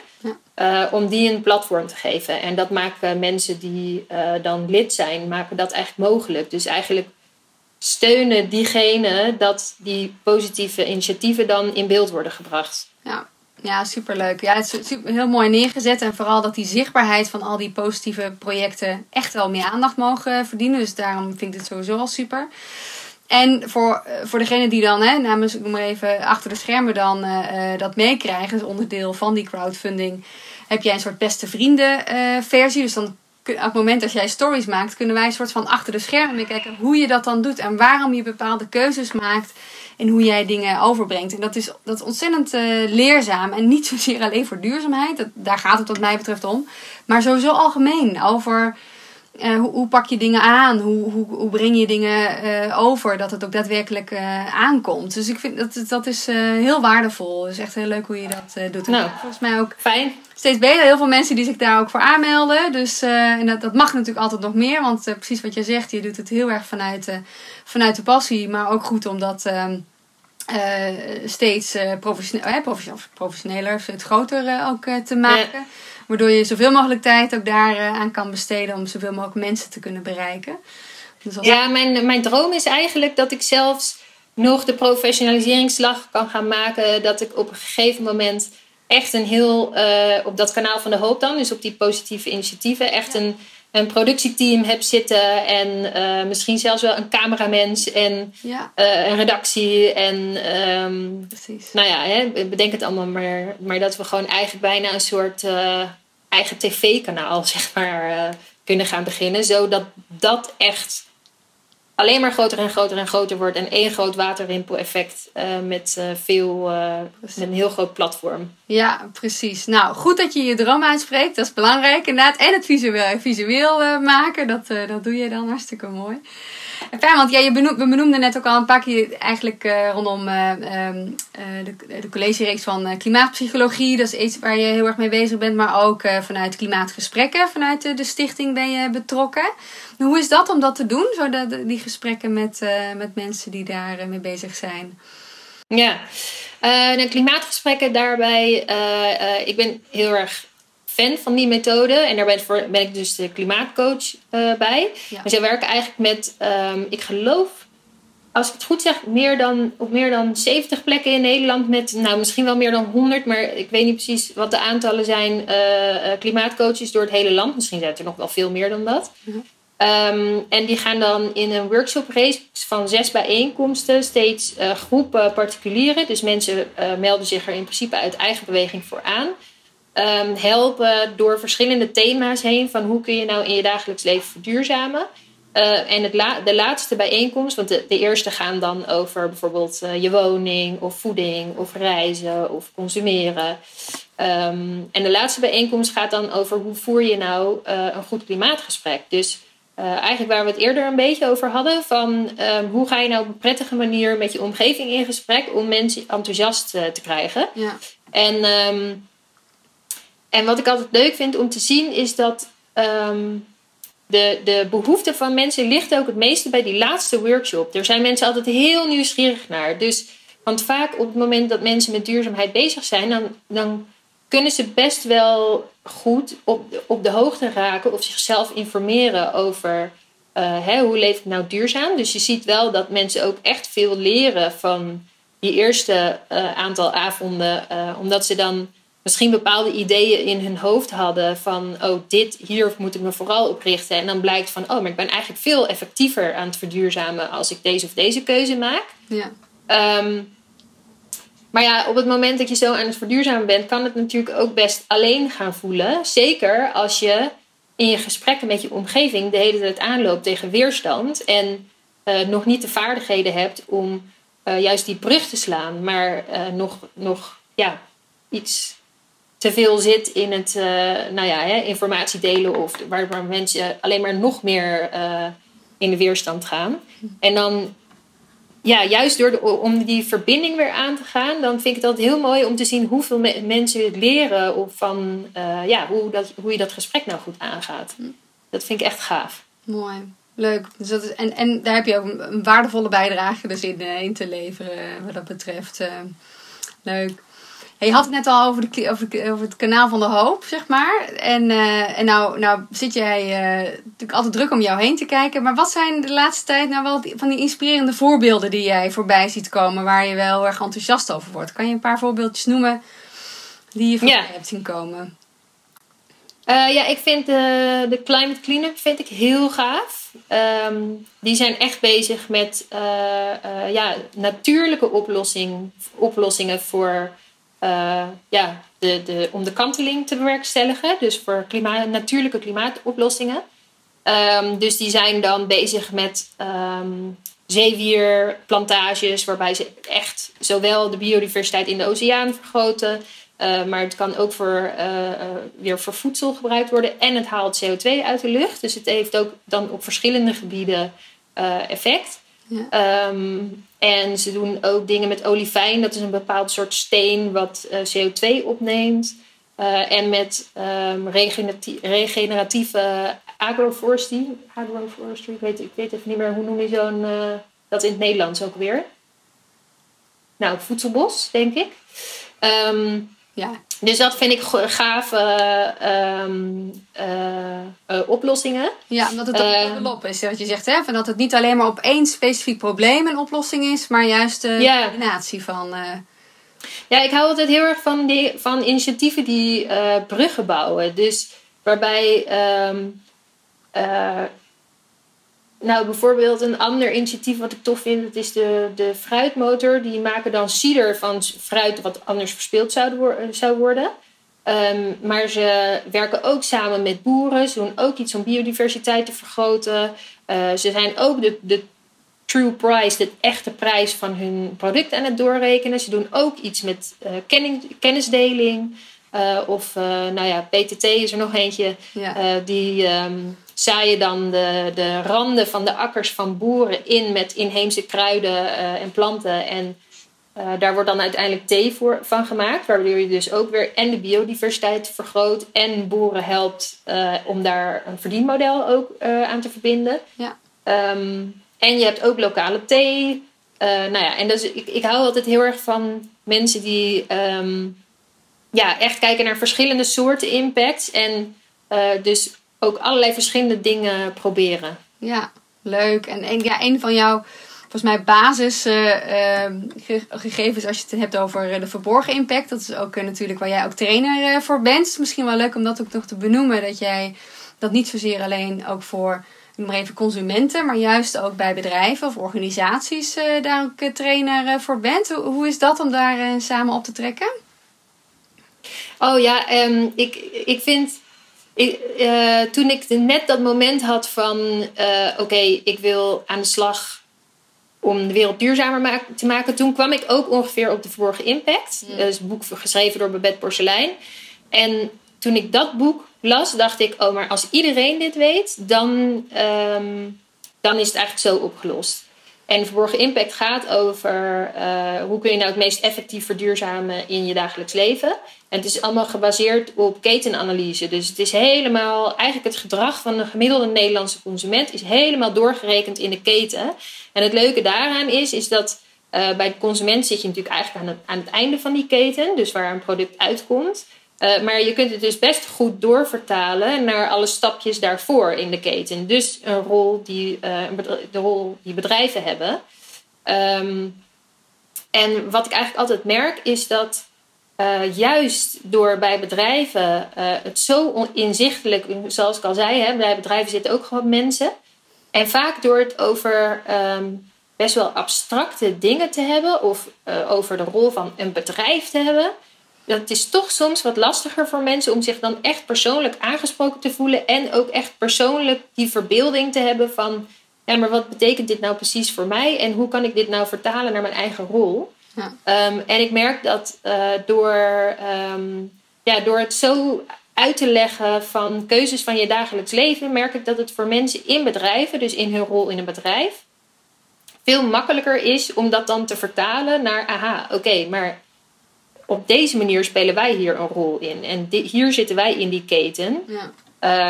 Uh, om die een platform te geven. En dat maken mensen die uh, dan lid zijn, maken dat eigenlijk mogelijk. Dus eigenlijk steunen diegene dat die positieve initiatieven dan in beeld worden gebracht. Ja, ja superleuk. Ja, het is super, heel mooi neergezet. En vooral dat die zichtbaarheid van al die positieve projecten echt wel meer aandacht mogen verdienen. Dus daarom vind ik het sowieso al super. En voor, voor degene die dan, hè, namens, ik noem maar even, achter de schermen dan uh, dat meekrijgen, dus onderdeel van die crowdfunding, heb jij een soort beste vrienden versie. Dus dan op het moment dat jij stories maakt, kunnen wij een soort van achter de schermen kijken hoe je dat dan doet en waarom je bepaalde keuzes maakt en hoe jij dingen overbrengt. En dat is, dat is ontzettend leerzaam en niet zozeer alleen voor duurzaamheid, dat, daar gaat het wat mij betreft om, maar sowieso algemeen over uh, hoe, hoe, pak je dingen aan, hoe, hoe, hoe breng je dingen uh, over, dat het ook daadwerkelijk aankomt. Dus ik vind dat, dat is heel waardevol. Het is echt heel leuk hoe je dat doet. Nou, volgens mij ook fijn steeds beter. Heel veel mensen die zich daar ook voor aanmelden. Dus en dat, dat mag natuurlijk altijd nog meer. Want precies wat je zegt, je doet het heel erg vanuit, vanuit de passie. Maar ook goed om dat ehm, steeds professioneel, professioneler, het groter ook te maken. Ja. Waardoor je zoveel mogelijk tijd ook daar aan kan besteden om zoveel mogelijk mensen te kunnen bereiken. Dus ja, mijn, mijn droom is eigenlijk dat ik zelfs nog de professionaliseringsslag kan gaan maken. Dat ik op een gegeven moment echt een heel, uh, op dat kanaal van de hoop dan, dus op die positieve initiatieven, echt een, een productieteam heb zitten en uh, misschien zelfs wel een cameramens en ja. uh, een redactie en um, Precies. nou ja, hè, bedenk het allemaal maar, maar dat we gewoon eigenlijk bijna een soort eigen tv-kanaal [LAUGHS] zeg maar kunnen gaan beginnen, zodat dat echt alleen maar groter en groter en groter wordt. En één groot waterrimpel-effect uh, met, uh, veel, uh, met een heel groot platform. Ja, precies. Nou, goed dat je je droom uitspreekt. Dat is belangrijk inderdaad. En het visueel, visueel maken, dat, dat doe je dan hartstikke mooi. Fijn, want ja, je benoemde, we benoemden net ook al een paar keer eigenlijk uh, rondom uh, uh, de, de collegereeks van klimaatpsychologie. Dat is iets waar je heel erg mee bezig bent. Maar ook vanuit klimaatgesprekken, vanuit de stichting ben je betrokken. Hoe is dat om dat te doen? Zo dat, die gesprekken met, met mensen die daar mee bezig zijn. Ja, de klimaatgesprekken daarbij. ik ben heel erg fan van die methode. En daar ben, voor, ben ik dus de klimaatcoach bij. Ja. Dus wij werken eigenlijk met, um, ik geloof, als ik het goed zeg, meer dan, op meer dan 70 plekken in Nederland. Met nou, misschien wel meer dan 100, maar ik weet niet precies wat de aantallen zijn. Uh, klimaatcoaches door het hele land. Misschien zijn het er nog wel veel meer dan dat. -huh. Um, en die gaan dan in een workshop race van zes bijeenkomsten steeds uh, groepen particulieren. Dus mensen uh, melden zich er in principe uit eigen beweging voor aan um, helpen door verschillende thema's heen. Van hoe kun je nou in je dagelijks leven verduurzamen. Uh, en de laatste bijeenkomst, want de, eerste gaan dan over bijvoorbeeld je woning of voeding of reizen of consumeren. Um, en de laatste bijeenkomst gaat dan over hoe voer je nou een goed klimaatgesprek. Dus eigenlijk waar we het eerder een beetje over hadden, van um, hoe ga je nou op een prettige manier met je omgeving in gesprek om mensen enthousiast te krijgen. Ja. En um, en wat ik altijd leuk vind om te zien is dat um, de, de behoefte van mensen ligt ook het meeste bij die laatste workshop. Er zijn mensen altijd heel nieuwsgierig naar. Dus, want vaak op het moment dat mensen met duurzaamheid bezig zijn, dan, dan kunnen ze best wel goed op, op de hoogte raken of zichzelf informeren over uh, hè, hoe leef ik nou duurzaam. Dus je ziet wel dat mensen ook echt veel leren van die eerste uh, aantal avonden, uh, omdat ze dan misschien bepaalde ideeën in hun hoofd hadden van, oh, dit, hier moet ik me vooral op richten. En dan blijkt van, oh, maar ik ben eigenlijk veel effectiever aan het verduurzamen als ik deze of deze keuze maak. Ja. Um, maar ja, op het moment dat je zo aan het verduurzamen bent, kan het natuurlijk ook best alleen gaan voelen. Zeker als je in je gesprekken met je omgeving de hele tijd aanloopt tegen weerstand en uh, nog niet de vaardigheden hebt om uh, juist die brug te slaan, maar uh, nog, nog ja, iets te veel zit in het nou ja, hè, informatie delen of waar, waar, mensen alleen maar nog meer in de weerstand gaan. En dan, ja, juist door de, om die verbinding weer aan te gaan, dan vind ik het altijd heel mooi om te zien hoeveel me mensen het leren of van uh, ja, hoe, dat, hoe je dat gesprek nou goed aangaat. Dat vind ik echt gaaf. Mooi. Leuk. Dus dat is, en, en daar heb je ook een waardevolle bijdrage dus in, in te leveren wat dat betreft. leuk. Je had het net al over, de, over, over, het kanaal van de hoop, zeg maar. En, uh, en nou, nou zit jij uh, natuurlijk altijd druk om jou heen te kijken. Maar wat zijn de laatste tijd nou wel van die inspirerende voorbeelden die jij voorbij ziet komen, waar je wel erg enthousiast over wordt? Kan je een paar voorbeeldjes noemen die je voorbij hebt zien komen? Uh, ja, ik vind de, de Climate Cleanup vind ik heel gaaf. Um, die zijn echt bezig met ja, natuurlijke oplossing, oplossingen voor uh, ja, de, de, om de kanteling te bewerkstelligen. Dus voor klimaat, natuurlijke klimaatoplossingen. Um, dus die zijn dan bezig met um, zeewierplantages, waarbij ze echt zowel de biodiversiteit in de oceaan vergroten. Uh, maar het kan ook voor, uh, weer voor voedsel gebruikt worden. En het haalt CO2 uit de lucht. Dus het heeft ook dan op verschillende gebieden effect. Ja. Um, en ze doen ook dingen met olivijn. Dat is een bepaald soort steen wat uh, CO2 opneemt. Uh, en met um, regeneratieve agroforestry. Agroforestry, ik weet, ik weet even niet meer hoe noem je zo'n... Uh, dat in het Nederlands ook weer. Nou, voedselbos, denk ik. Um, ja. Dus dat vind ik gave um, oplossingen. Ja, omdat het ook uh, op is, wat je zegt. Hè? Van dat het niet alleen maar op één specifiek probleem een oplossing is, maar juist de combinatie van. Ja, ik hou altijd heel erg van, die, van initiatieven die bruggen bouwen. Dus waarbij um, nou, bijvoorbeeld een ander initiatief wat ik tof vind, dat is de, de fruitmotor. Die maken dan cider van fruit wat anders verspeeld zou, zou worden. Um, maar ze werken ook samen met boeren. Ze doen ook iets om biodiversiteit te vergroten. Uh, ze zijn ook de, de true price, de echte prijs van hun product aan het doorrekenen. Ze doen ook iets met uh, kennis, kennisdeling. Uh, of, nou ja, PTT is er nog eentje. Ja. die um, zaaien dan de, de randen van de akkers van boeren in met inheemse kruiden uh, en planten. En uh, daar wordt dan uiteindelijk thee voor, van gemaakt, waardoor je dus ook weer en de biodiversiteit vergroot en boeren helpt uh, om daar een verdienmodel ook aan te verbinden. Ja. Um, en je hebt ook lokale thee. nou ja, en dus, ik, ik hou altijd heel erg van mensen die um, ja, echt kijken naar verschillende soorten impacts. En dus ook allerlei verschillende dingen proberen. Ja, leuk. En, en ja, een van jouw, volgens mij, basisgegevens uh, als je het hebt over eh, de verborgen impact. Dat is ook uh, natuurlijk waar jij ook trainer uh, voor bent. is misschien wel leuk om dat ook nog te benoemen. Dat jij dat niet zozeer alleen ook voor maar even consumenten, maar juist ook bij bedrijven of organisaties daar ook trainer voor bent. Hoe, hoe, is dat om daar samen op te trekken? Oh ja, um, ik, ik vind ik, uh, toen ik net dat moment had van: uh, oké, ik wil aan de slag om de wereld duurzamer te maken, toen kwam ik ook ongeveer op de Verborgen Impact. Mm. Dat is een boek geschreven door Babette Porcelein. En toen ik dat boek las, dacht ik: oh, maar als iedereen dit weet, dan, um, dan is het eigenlijk zo opgelost. En verborgen impact gaat over uh, hoe kun je nou het meest effectief verduurzamen in je dagelijks leven. En het is allemaal gebaseerd op ketenanalyse. Dus het is helemaal, eigenlijk het gedrag van een gemiddelde Nederlandse consument is helemaal doorgerekend in de keten. En het leuke daaraan is, is dat uh, bij de consument zit je natuurlijk eigenlijk aan het, aan het einde van die keten, dus waar een product uitkomt. Uh, maar je kunt het dus best goed doorvertalen naar alle stapjes daarvoor in de keten. Dus een rol die, uh, de rol die bedrijven hebben. Um, en wat ik eigenlijk altijd merk is dat uh, juist door bij bedrijven het zo inzichtelijk, zoals ik al zei, hè, bij bedrijven zitten ook gewoon mensen. En vaak door het over um, best wel abstracte dingen te hebben of over de rol van een bedrijf te hebben het is toch soms wat lastiger voor mensen om zich dan echt persoonlijk aangesproken te voelen. En ook echt persoonlijk die verbeelding te hebben van. Ja, maar wat betekent dit nou precies voor mij? En hoe kan ik dit nou vertalen naar mijn eigen rol? Ja. Um, en ik merk dat uh, door, um, ja, door het zo uit te leggen van keuzes van je dagelijks leven, merk ik dat het voor mensen in bedrijven, dus in hun rol in een bedrijf, veel makkelijker is om dat dan te vertalen naar, aha, oké, maar op deze manier spelen wij hier een rol in. En hier zitten wij in die keten. Ja.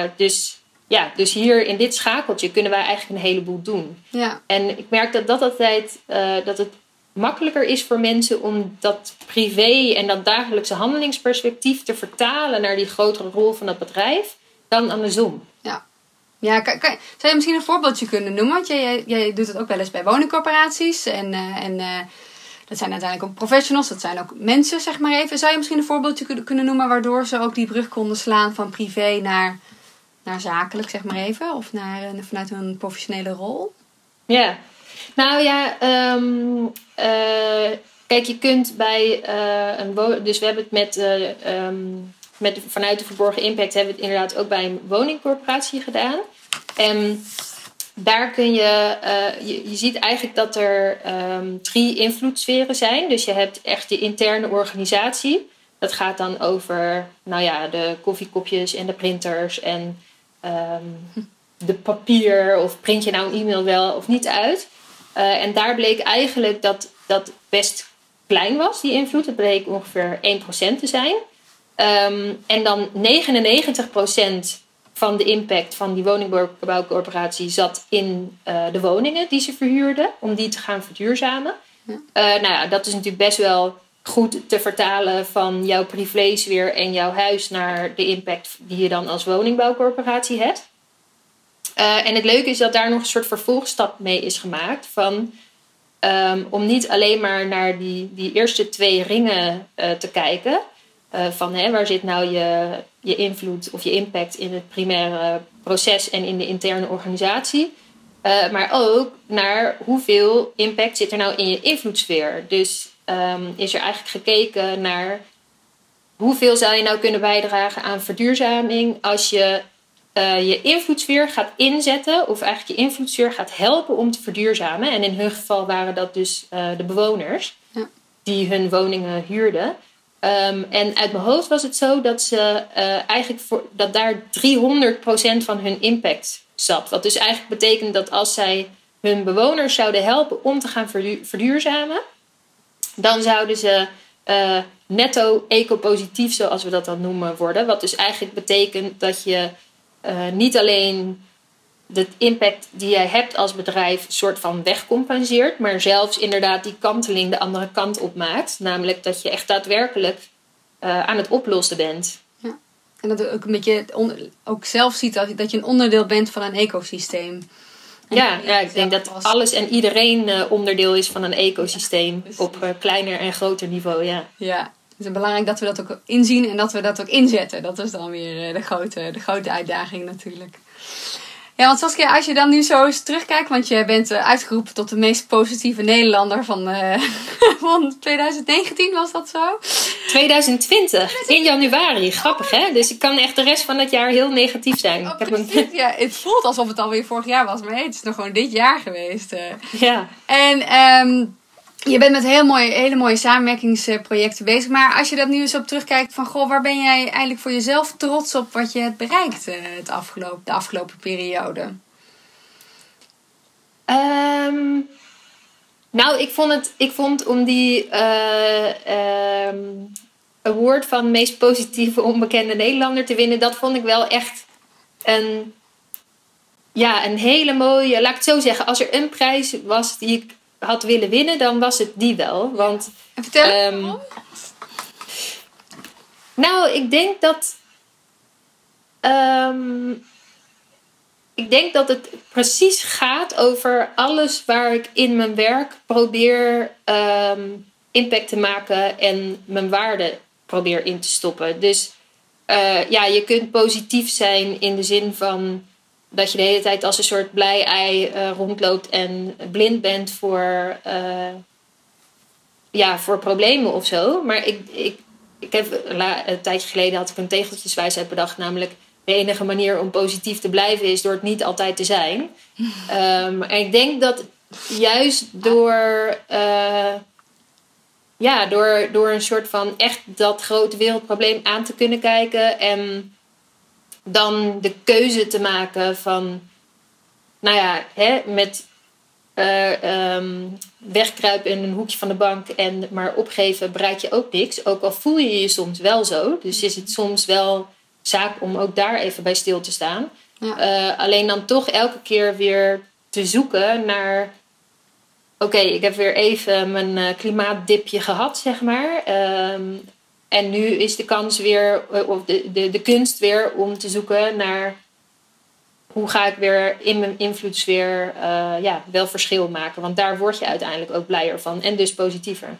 Uh, dus ja, dus hier in dit schakeltje kunnen wij eigenlijk een heleboel doen. Ja. En ik merk dat dat altijd, uh, dat het makkelijker is voor mensen om dat privé en dat dagelijkse handelingsperspectief te vertalen naar die grotere rol van het bedrijf dan andersom. Ja. Ja, kan, kan, zou je misschien een voorbeeldje kunnen noemen? Want jij, jij doet het ook wel eens bij woningcorporaties. En, uh, en dat zijn uiteindelijk ook professionals, dat zijn ook mensen, zeg maar even. Zou je misschien een voorbeeldje kunnen noemen waardoor ze ook die brug konden slaan van privé naar, naar zakelijk, zeg maar even? Of naar, vanuit een professionele rol? Ja, nou ja, um, uh, kijk, je kunt bij uh, een Dus we hebben het met, um, met vanuit de verborgen impact hebben we het inderdaad ook bij een woningcorporatie gedaan. En daar kun je, je, je, ziet eigenlijk dat er um, drie invloedssferen zijn. Dus je hebt echt je interne organisatie. Dat gaat dan over, nou ja, de koffiekopjes en de printers en de papier. Of print je nou een e-mail wel of niet uit. Uh, en daar bleek eigenlijk dat dat best klein was, die invloed. Het bleek ongeveer 1% te zijn. Um, en dan 99% van de impact van die woningbouwcorporatie zat in uh, de woningen die ze verhuurden, om die te gaan verduurzamen. Ja. Uh, nou ja, dat is natuurlijk best wel goed te vertalen van jouw privésfeer en jouw huis naar de impact die je dan als woningbouwcorporatie hebt. Uh, en het leuke is dat daar nog een soort vervolgstap mee is gemaakt. Van, um, om niet alleen maar naar die, die eerste twee ringen te kijken. Uh, van hè, waar zit nou je, je invloed of je impact in het primaire proces en in de interne organisatie. maar ook naar hoeveel impact zit er nou in je invloedssfeer. Dus um, is er eigenlijk gekeken naar hoeveel zou je nou kunnen bijdragen aan verduurzaming als je uh, je invloedssfeer gaat inzetten, of eigenlijk je invloedssfeer gaat helpen om te verduurzamen. En in hun geval waren dat dus de bewoners ja. die hun woningen huurden. Um, en uit mijn hoofd was het zo dat ze uh, eigenlijk voor, dat daar 300% van hun impact zat. Wat dus eigenlijk betekent dat als zij hun bewoners zouden helpen om te gaan verduurzamen, dan zouden ze netto ecopositief, zoals we dat dan noemen, worden. Wat dus eigenlijk betekent dat je uh, niet alleen de impact die jij hebt als bedrijf soort van wegcompenseert, maar zelfs inderdaad die kanteling de andere kant op maakt. Namelijk dat je echt daadwerkelijk uh, aan het oplossen bent. Ja. En dat ook een beetje ook zelf ziet dat, dat je een onderdeel bent van een ecosysteem. ja, ja, ik denk dat alles en iedereen uh, onderdeel is van een ecosysteem op uh, kleiner en groter niveau. Ja. ja, het is belangrijk dat we dat ook inzien en dat we dat ook inzetten. Dat is dan weer eh, de grote, de grote uitdaging natuurlijk. Ja, want Saskia, als je dan nu zo eens terugkijkt, want je bent eh, uitgeroepen tot de meest positieve Nederlander van, uh, [LAUGHS] van 2019, was dat zo? 2020, in januari. Grappig hè? Dus ik kan echt de rest van het jaar heel negatief zijn. Oh, een... Ja, het voelt alsof het alweer vorig jaar was, maar het is nog gewoon dit jaar geweest. Ja. En um, je bent met heel mooie, hele mooie samenwerkingsprojecten bezig. Maar als je dat nu eens op terugkijkt van... Goh, waar ben jij eigenlijk voor jezelf trots op wat je hebt bereikt uh, het afgelopen, de afgelopen periode? Um, nou, ik vond, het, ik vond om die uh, um, award van meest positieve onbekende Nederlander te winnen... dat vond ik wel echt een, ja, een hele mooie... Laat ik het zo zeggen, als er een prijs was die ik had willen winnen, dan was het die wel. Want, en vertel um, Nou, ik denk dat. Um, ik denk dat het precies gaat over alles waar ik in mijn werk probeer um, impact te maken en mijn waarde probeer in te stoppen. Dus uh, ja, je kunt positief zijn in de zin van dat je de hele tijd als een soort blij ei uh, rondloopt en blind bent voor, uh, ja, voor problemen of zo. Maar ik, ik, ik heb een tijdje geleden had ik een tegeltjeswijsheid bedacht, namelijk de enige manier om positief te blijven is door het niet altijd te zijn. um, [LAUGHS] en ik denk dat juist door, uh, ja, door, door een soort van echt dat grote wereldprobleem aan te kunnen kijken en dan de keuze te maken van, nou ja, hè, met uh, um, wegkruipen in een hoekje van de bank en maar opgeven bereik je ook niks. Ook al voel je je soms wel zo. Dus is het soms wel zaak om ook daar even bij stil te staan. Ja. Uh, alleen dan toch elke keer weer te zoeken naar oké, ik heb weer even mijn uh, klimaatdipje gehad, zeg maar. Ehm, en nu is de kans weer, of de, de, de kunst weer om te zoeken naar hoe ga ik weer in mijn invloedssfeer uh, ja, wel verschil maken. Want daar word je uiteindelijk ook blijer van en dus positiever.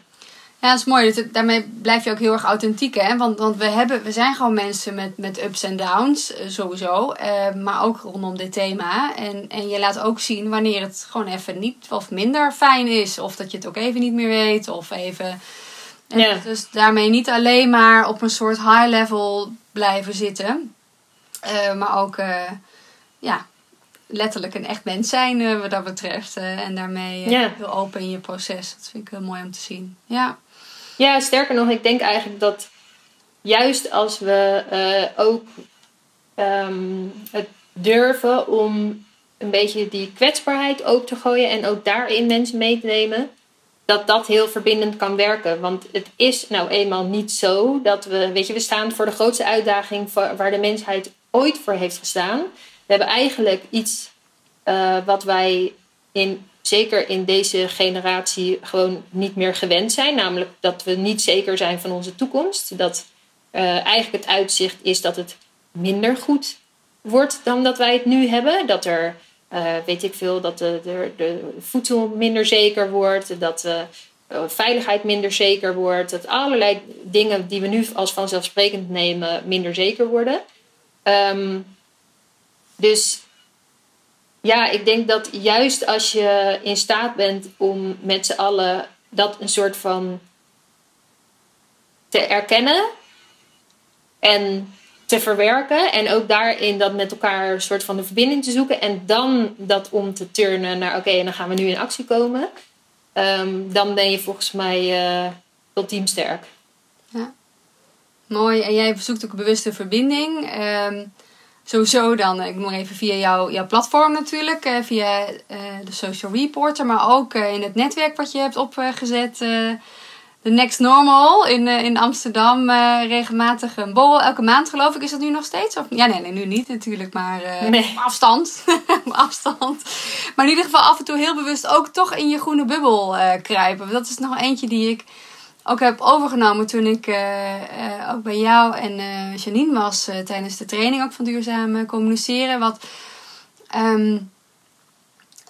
Ja, dat is mooi. Daarmee blijf je ook heel erg authentiek. Hè? Want, want we, hebben, we zijn gewoon mensen met, met ups en downs, eh, sowieso. Maar ook rondom dit thema. En, en je laat ook zien wanneer het gewoon even niet of minder fijn is. Of dat je het ook even niet meer weet. Of even. Ja. Dus daarmee niet alleen maar op een soort high level blijven zitten. Uh, maar ook ja, letterlijk een echt mens zijn wat dat betreft. en daarmee heel open in je proces. Dat vind ik heel mooi om te zien. Ja. Ja, sterker nog, ik denk eigenlijk dat juist als we ook um, het durven om een beetje die kwetsbaarheid open te gooien en ook daarin mensen mee te nemen, dat dat heel verbindend kan werken. Want het is nou eenmaal niet zo dat we, weet je, we staan voor de grootste uitdaging waar de mensheid ooit voor heeft gestaan. We hebben eigenlijk iets uh, wat wij in zeker in deze generatie gewoon niet meer gewend zijn. Namelijk dat we niet zeker zijn van onze toekomst. Dat uh, eigenlijk het uitzicht is dat het minder goed wordt dan dat wij het nu hebben. Dat er, uh, weet ik veel, dat de, de, de, voedsel minder zeker wordt. Dat de uh, veiligheid minder zeker wordt. Dat allerlei dingen die we nu als vanzelfsprekend nemen minder zeker worden. Um, dus ja, ik denk dat juist als je in staat bent om met z'n allen dat een soort van te erkennen en te verwerken. En ook daarin dat met elkaar een soort van de verbinding te zoeken. En dan dat om te turnen naar oké, en dan gaan we nu in actie komen. Um, dan ben je volgens mij uh, ultiem sterk. Ja, mooi. En jij zoekt ook bewuste verbinding. Um, sowieso dan, ik noem even via jouw, jouw platform natuurlijk, eh, via de Social Reporter, maar ook in het netwerk wat je hebt opgezet. De Next Normal in, in Amsterdam, regelmatig een borrel, elke maand geloof ik. Is dat nu nog steeds? Of, ja, nee, nee, nu niet natuurlijk, maar nee. op afstand. [LAUGHS] afstand. Maar in ieder geval af en toe heel bewust ook toch in je groene bubbel kruipen. Dat is nog eentje die ik ook heb overgenomen toen ik ook bij jou en Janine was tijdens de training ook van duurzaam communiceren. Wat, um,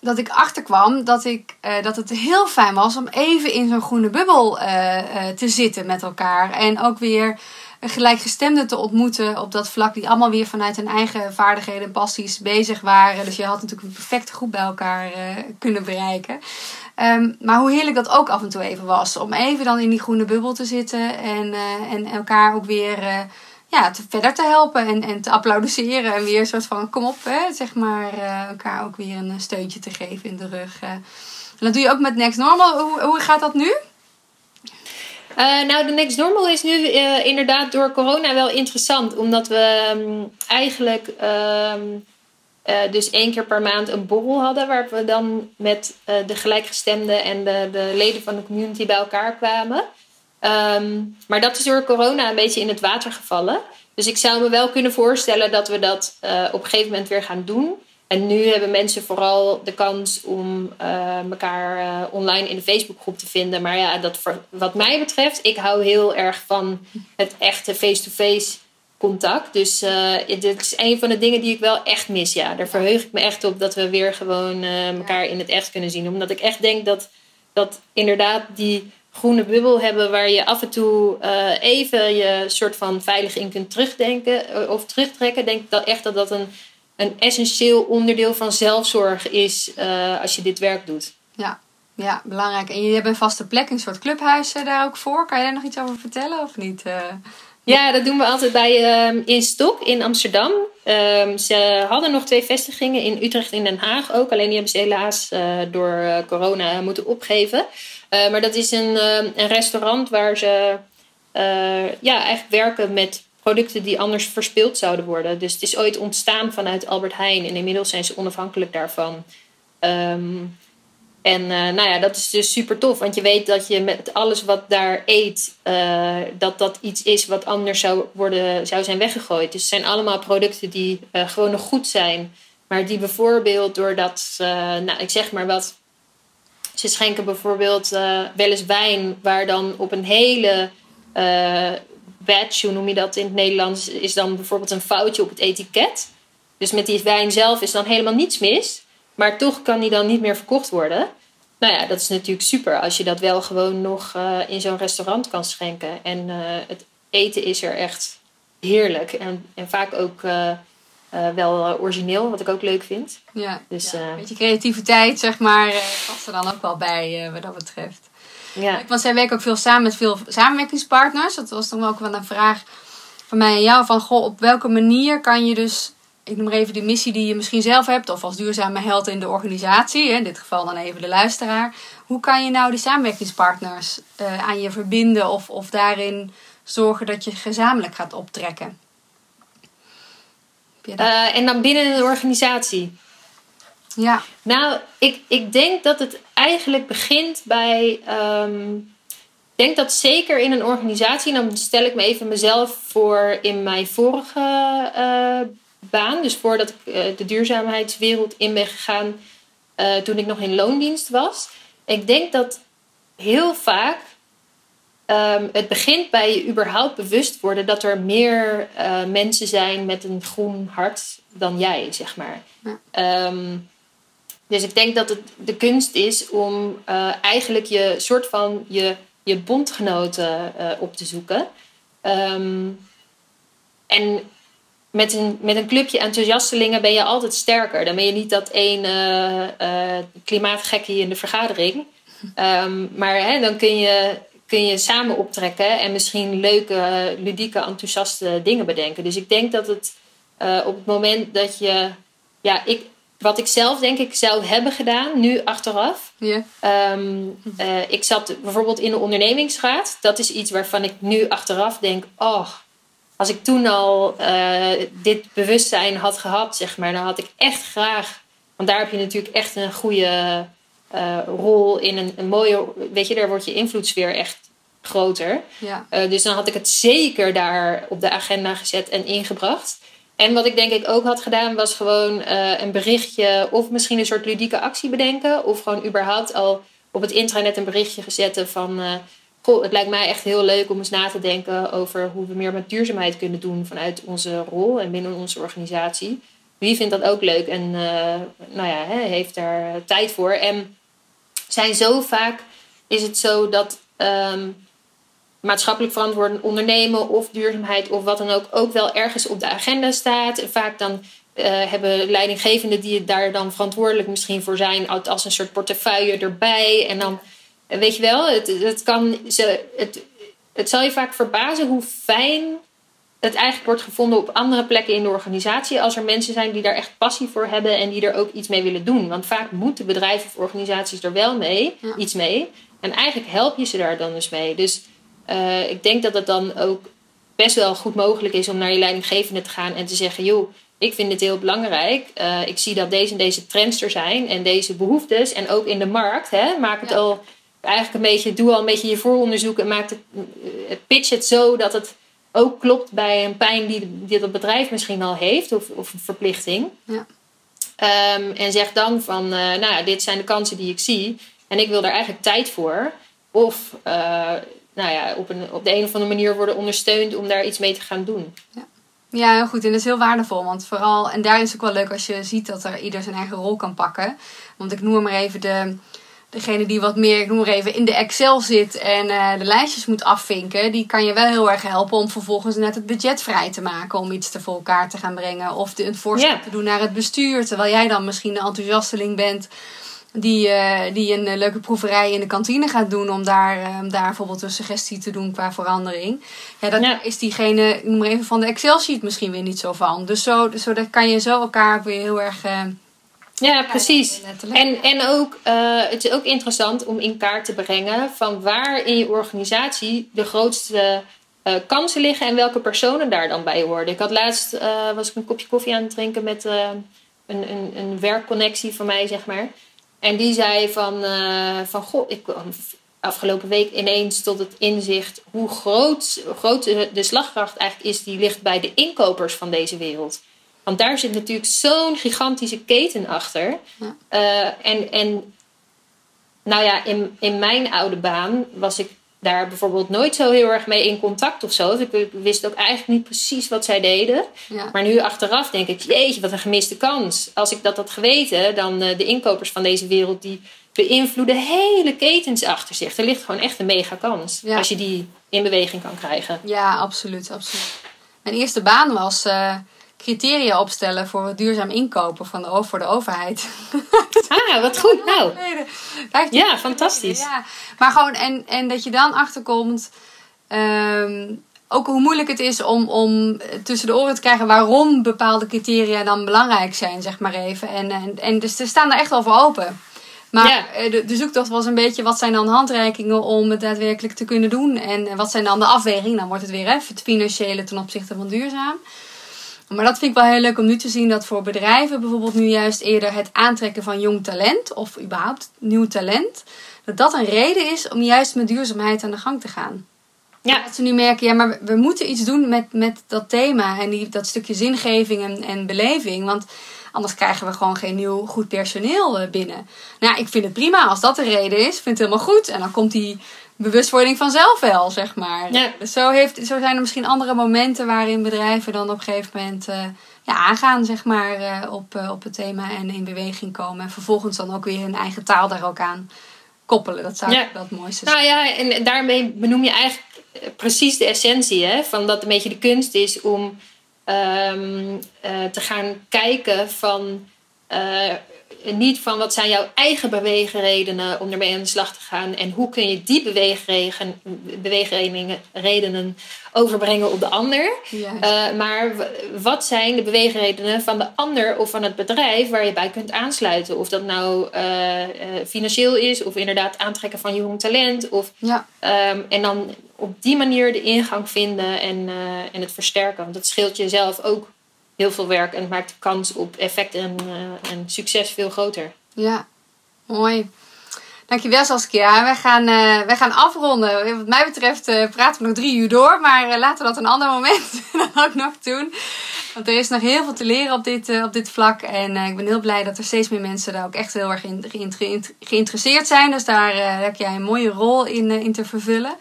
dat ik achterkwam dat, ik, dat het heel fijn was om even in zo'n groene bubbel te zitten met elkaar. En ook weer gelijkgestemden te ontmoeten op dat vlak, die allemaal weer vanuit hun eigen vaardigheden en passies bezig waren. Dus je had natuurlijk een perfecte groep bij elkaar kunnen bereiken. Ehm, maar hoe heerlijk dat ook af en toe even was. Om even dan in die groene bubbel te zitten en, en elkaar ook weer ja, te, verder te helpen en, en te applaudisseren. En weer een soort van kom op, hè, zeg maar, uh, elkaar ook weer een steuntje te geven in de rug. En dat doe je ook met Next Normal. Hoe, hoe gaat dat nu? nou, de Next Normal is nu inderdaad door corona wel interessant. Omdat we um, eigenlijk... Uh, dus één keer per maand een borrel hadden, waar we dan met de gelijkgestemden en de, de, leden van de community bij elkaar kwamen. Um, maar dat is door corona een beetje in het water gevallen. Dus ik zou me wel kunnen voorstellen dat we dat uh, op een gegeven moment weer gaan doen. En nu hebben mensen vooral de kans om elkaar online in de Facebookgroep te vinden. Maar ja, dat voor, wat mij betreft, ik hou heel erg van het echte face-to-face -face contact. Dus uh, dit is een van de dingen die ik wel echt mis. Ja, daar verheug ik me echt op dat we weer gewoon uh, elkaar in het echt kunnen zien. Omdat ik echt denk dat, dat inderdaad die groene bubbel hebben waar je af en toe uh, even je soort van veilig in kunt terugdenken of terugtrekken. Denk dat echt dat dat een, een essentieel onderdeel van zelfzorg is als je dit werk doet. Ja. Ja, belangrijk. En je hebt een vaste plek, een soort clubhuis daar ook voor. Kan je daar nog iets over vertellen of niet? Ja, dat doen we altijd bij uh, in Stok in Amsterdam. Um, ze hadden nog twee vestigingen in Utrecht en Den Haag ook. Alleen die hebben ze helaas uh, door corona moeten opgeven. Uh, maar dat is een, ehm, een restaurant waar ze ja, eigenlijk werken met producten die anders verspild zouden worden. Dus het is ooit ontstaan vanuit Albert Heijn. En inmiddels zijn ze onafhankelijk daarvan. Um, en nou ja, dat is dus super tof. Want je weet dat je met alles wat daar eet, dat dat iets is wat anders zou, worden, zou zijn weggegooid. Dus het zijn allemaal producten die gewoon nog goed zijn. Maar die bijvoorbeeld doordat, nou ik zeg maar wat, Ze schenken bijvoorbeeld uh, wel eens wijn, waar dan op een hele uh, badge, hoe noem je dat in het Nederlands, is dan bijvoorbeeld een foutje op het etiket. Dus met die wijn zelf is dan helemaal niets mis, maar toch kan die dan niet meer verkocht worden. Nou ja, dat is natuurlijk super als je dat wel gewoon nog uh, in zo'n restaurant kan schenken. En het eten is er echt heerlijk en, en vaak ook uh, wel eh, origineel, wat ik ook leuk vind. Ja, dus, ja. een beetje creativiteit, zeg maar, past er dan ook wel bij wat dat betreft. Ja. Want zij werken ook veel samen met veel samenwerkingspartners. Dat was dan ook wel een vraag van mij en jou. Van, goh, op welke manier kan je dus... Ik noem maar even de missie die je misschien zelf hebt. Of als duurzame held in de organisatie. In dit geval dan even de luisteraar. Hoe kan je nou die samenwerkingspartners aan je verbinden? Of, of daarin zorgen dat je gezamenlijk gaat optrekken? Uh, en dan binnen een organisatie. Ja. Nou, ik, ik denk dat het eigenlijk begint bij. Um, ik denk dat zeker in een organisatie, dan stel ik me even mezelf voor in mijn vorige uh, baan, dus voordat ik uh, de duurzaamheidswereld in ben gegaan, toen ik nog in loondienst was. Ik denk dat heel vaak Um, het begint bij je überhaupt bewust worden dat er meer uh, mensen zijn met een groen hart dan jij, zeg maar. Ja. Um, dus ik denk dat het de kunst is om uh, eigenlijk je soort van je, je bondgenoten uh, op te zoeken. Um, en met een, met een clubje enthousiastelingen ben je altijd sterker. Dan ben je niet dat één klimaatgekkie in de vergadering. [LAUGHS] maar hè, dan kun je kun je samen optrekken en misschien leuke, ludieke, enthousiaste dingen bedenken. Dus ik denk dat het uh, op het moment dat je, ja, ik, wat ik zelf denk ik zou hebben gedaan, nu achteraf. Yeah. Um, uh, ik zat bijvoorbeeld in de ondernemingsraad. Dat is iets waarvan ik nu achteraf denk, oh, als ik toen al uh, dit bewustzijn had gehad, zeg maar, dan had ik echt graag, want daar heb je natuurlijk echt een goede uh, rol in een, een, mooie. Weet je, daar wordt je invloedssfeer echt groter. Ja. Uh, dus dan had ik het zeker daar op de agenda gezet en ingebracht. En wat ik denk ik ook had gedaan, was gewoon uh, een berichtje of misschien een soort ludieke actie bedenken. Of gewoon überhaupt al op het intranet een berichtje gezet van. Goh, het lijkt mij echt heel leuk om eens na te denken over hoe we meer met duurzaamheid kunnen doen vanuit onze rol en binnen onze organisatie. Wie vindt dat ook leuk en nou ja, heeft daar tijd voor. En zijn zo vaak is het zo dat um, maatschappelijk verantwoord ondernemen of duurzaamheid of wat dan ook ook wel ergens op de agenda staat. Vaak dan uh, hebben leidinggevenden die daar dan verantwoordelijk misschien voor zijn, als een soort portefeuille erbij. En dan, weet je wel, het, het, kan, ze, het, het zal je vaak verbazen hoe fijn het eigenlijk wordt gevonden op andere plekken in de organisatie. Als er mensen zijn die daar echt passie voor hebben en die er ook iets mee willen doen. Want vaak moeten bedrijven of organisaties er wel mee, iets mee. En eigenlijk help je ze daar dan dus mee. Dus uh, ik denk dat het dan ook best wel goed mogelijk is om naar je leidinggevende te gaan en te zeggen: joh, ik vind dit heel belangrijk. Uh, ik zie dat deze en deze trends er zijn en deze behoeftes. En ook in de markt, hè, maak het al eigenlijk een beetje, doe al een beetje je vooronderzoek en maak het, pitch het zo dat het ook klopt bij een pijn die, die dat bedrijf misschien al heeft, of, of een verplichting. Ja. Um, en zeg dan van, uh, nou ja, dit zijn de kansen die ik zie. En ik wil daar eigenlijk tijd voor. Of uh, nou ja, op, een, op de een of andere manier worden ondersteund om daar iets mee te gaan doen. Ja. Ja, heel goed. En dat is heel waardevol. Want vooral, en daar is het ook wel leuk als je ziet dat er ieder zijn eigen rol kan pakken. Want ik noem maar even de, degene die wat meer, ik noem maar even, in de Excel zit en uh, de lijstjes moet afvinken, die kan je wel heel erg helpen om vervolgens net het budget vrij te maken om iets te voor elkaar te gaan brengen. Of de, een voorstel te doen naar het bestuur, terwijl jij dan misschien de enthousiasteling bent die, uh, die een uh, leuke proeverij in de kantine gaat doen om daar, um, daar bijvoorbeeld een suggestie te doen qua verandering. Ja, dan ja. is diegene, noem maar even van de Excel sheet misschien weer niet zo van. Dus zo, zo dat kan je zo elkaar weer heel erg ja, precies. En, en ook, uh, het is ook interessant om in kaart te brengen van waar in je organisatie de grootste uh, kansen liggen en welke personen daar dan bij horen. Ik had laatst, uh, was ik een kopje koffie aan het drinken met een, een, een werkconnectie van mij, zeg maar. En die zei van, van goh, ik kwam afgelopen week ineens tot het inzicht hoe groot, groot de slagkracht eigenlijk is die ligt bij de inkopers van deze wereld. Want daar zit natuurlijk zo'n gigantische keten achter. Ja. Uh, en, en nou ja, in, in mijn oude baan was ik daar bijvoorbeeld nooit zo heel erg mee in contact of zo. Dus ik wist ook eigenlijk niet precies wat zij deden. Maar nu achteraf denk ik, jeetje, wat een gemiste kans. Als ik dat had geweten, dan uh, de inkopers van deze wereld... die beïnvloeden hele ketens achter zich. Er ligt gewoon echt een mega kans als je die in beweging kan krijgen. Ja, absoluut, absoluut. Mijn eerste baan was... Uh criteria opstellen voor duurzaam inkopen van de, voor de overheid. [LAUGHS] Ah, wat goed. [LAUGHS] Nou, ja, fantastisch. Ja. Maar gewoon, en, en dat je dan achterkomt, um, ook hoe moeilijk het is om, om tussen de oren te krijgen waarom bepaalde criteria dan belangrijk zijn, zeg maar even. En, en, en dus ze staan er echt wel voor open. Maar eh, de, de, zoektocht was een beetje wat zijn dan handreikingen om het daadwerkelijk te kunnen doen. En wat zijn dan de afwegingen? Dan wordt het weer even het financiële ten opzichte van duurzaam. Maar dat vind ik wel heel leuk om nu te zien dat voor bedrijven bijvoorbeeld nu juist eerder het aantrekken van jong talent of überhaupt nieuw talent, dat dat een reden is om juist met duurzaamheid aan de gang te gaan. Ja. Dat ze nu merken, ja, maar we moeten iets doen met, met dat thema en die, dat stukje zingeving en, en beleving. Want anders krijgen we gewoon geen nieuw goed personeel eh, binnen. Nou, ik vind het prima als dat de reden is. Ik vind het helemaal goed. En dan komt die bewustwording vanzelf wel, zeg maar. Ja. Dus zo, heeft, zo zijn er misschien andere momenten waarin bedrijven dan op een gegeven moment uh, ja, aangaan, zeg maar, uh, op, uh, op het thema en in beweging komen. En vervolgens dan ook weer hun eigen taal daar ook aan koppelen. Dat zou ja. wel het mooiste zijn. Nou ja, en daarmee benoem je eigenlijk precies de essentie, hè, van dat een beetje de kunst is om um, te gaan kijken van niet van wat zijn jouw eigen beweegredenen om ermee aan de slag te gaan. En hoe kun je die beweegredenen redenen overbrengen op de ander. Uh, maar wat zijn de beweegredenen van de ander of van het bedrijf waar je bij kunt aansluiten? Of dat nou uh, uh, financieel is of inderdaad aantrekken van jong talent. Of, ja. um, en dan op die manier de ingang vinden en, en het versterken. Want dat scheelt jezelf ook heel veel werk en het maakt de kans op effect en, uh, en succes veel groter. Ja, mooi. Dankjewel Saskia. Wij gaan, uh, wij gaan afronden. Wat mij betreft uh, praten we nog drie uur door. Maar laten we dat een ander moment [LAUGHS] dan ook nog doen. Want er is nog heel veel te leren op dit, op dit vlak. En ik ben heel blij dat er steeds meer mensen daar ook echt heel erg in geïnteresseerd zijn. Dus daar heb jij een mooie rol in, in te vervullen.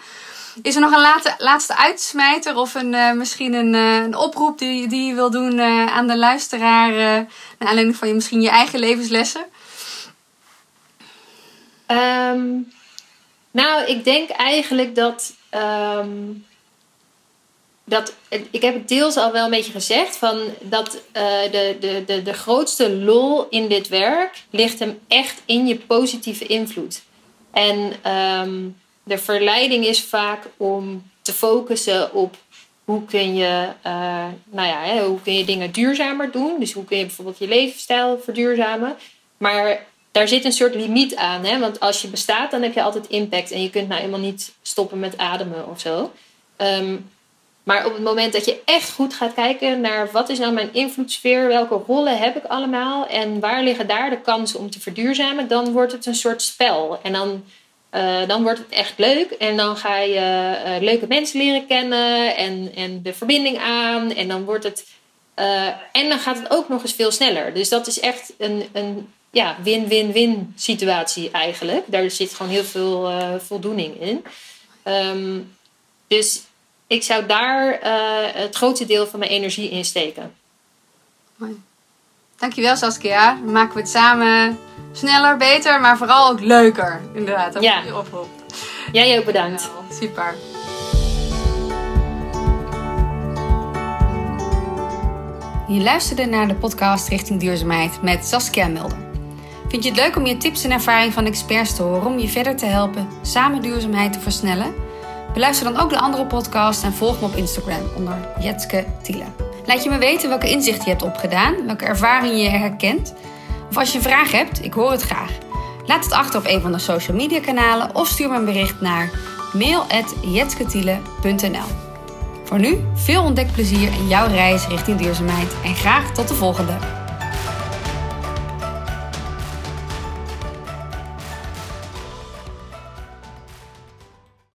Is er nog een laatste, laatste uitsmijter of een, uh, misschien een, uh, een oproep die, die je wil doen uh, aan de luisteraar? naar aanleiding van je, misschien je eigen levenslessen? Um, nou, ik denk eigenlijk dat. Um, dat, ik heb het deels al wel een beetje gezegd, van dat de, de, de, de grootste lol in dit werk ligt hem echt in je positieve invloed. En um, de verleiding is vaak om te focussen op hoe kun je, uh, nou ja, hè, hoe kun je dingen duurzamer doen. Dus hoe kun je bijvoorbeeld je levensstijl verduurzamen. Maar daar zit een soort limiet aan. Hè? Want als je bestaat, dan heb je altijd impact. En je kunt nou helemaal niet stoppen met ademen of zo. Um, maar op het moment dat je echt goed gaat kijken naar wat is nou mijn invloedssfeer, welke rollen heb ik allemaal en waar liggen daar de kansen om te verduurzamen, dan wordt het een soort spel. En dan uh, dan wordt het echt leuk. En dan ga je uh, leuke mensen leren kennen en, en de verbinding aan. En dan wordt het. Uh, en dan gaat het ook nog eens veel sneller. Dus dat is echt een, een ja, win-win-win situatie eigenlijk. Daar zit gewoon heel veel voldoening in. Um, dus ik zou daar het grootste deel van mijn energie in steken. Dankjewel Saskia. Dan maken we het samen sneller, beter, maar vooral ook leuker. Inderdaad, ja. je oproep. Jij ook bedankt. super. Je luisterde naar de podcast Richting Duurzaamheid met Saskia Mulder. Vind je het leuk om je tips en ervaring van experts te horen om je verder te helpen samen duurzaamheid te versnellen? Beluister dan ook de andere podcast en volg me op Instagram onder Jetske Tiele. Laat je me weten welke inzichten je hebt opgedaan, welke ervaringen je herkent of als je vraag hebt, ik hoor het graag. Laat het achter op een van de social media kanalen of stuur me een bericht naar mail.jetsketiele.nl Voor nu veel ontdekplezier in jouw reis richting duurzaamheid en graag tot de volgende!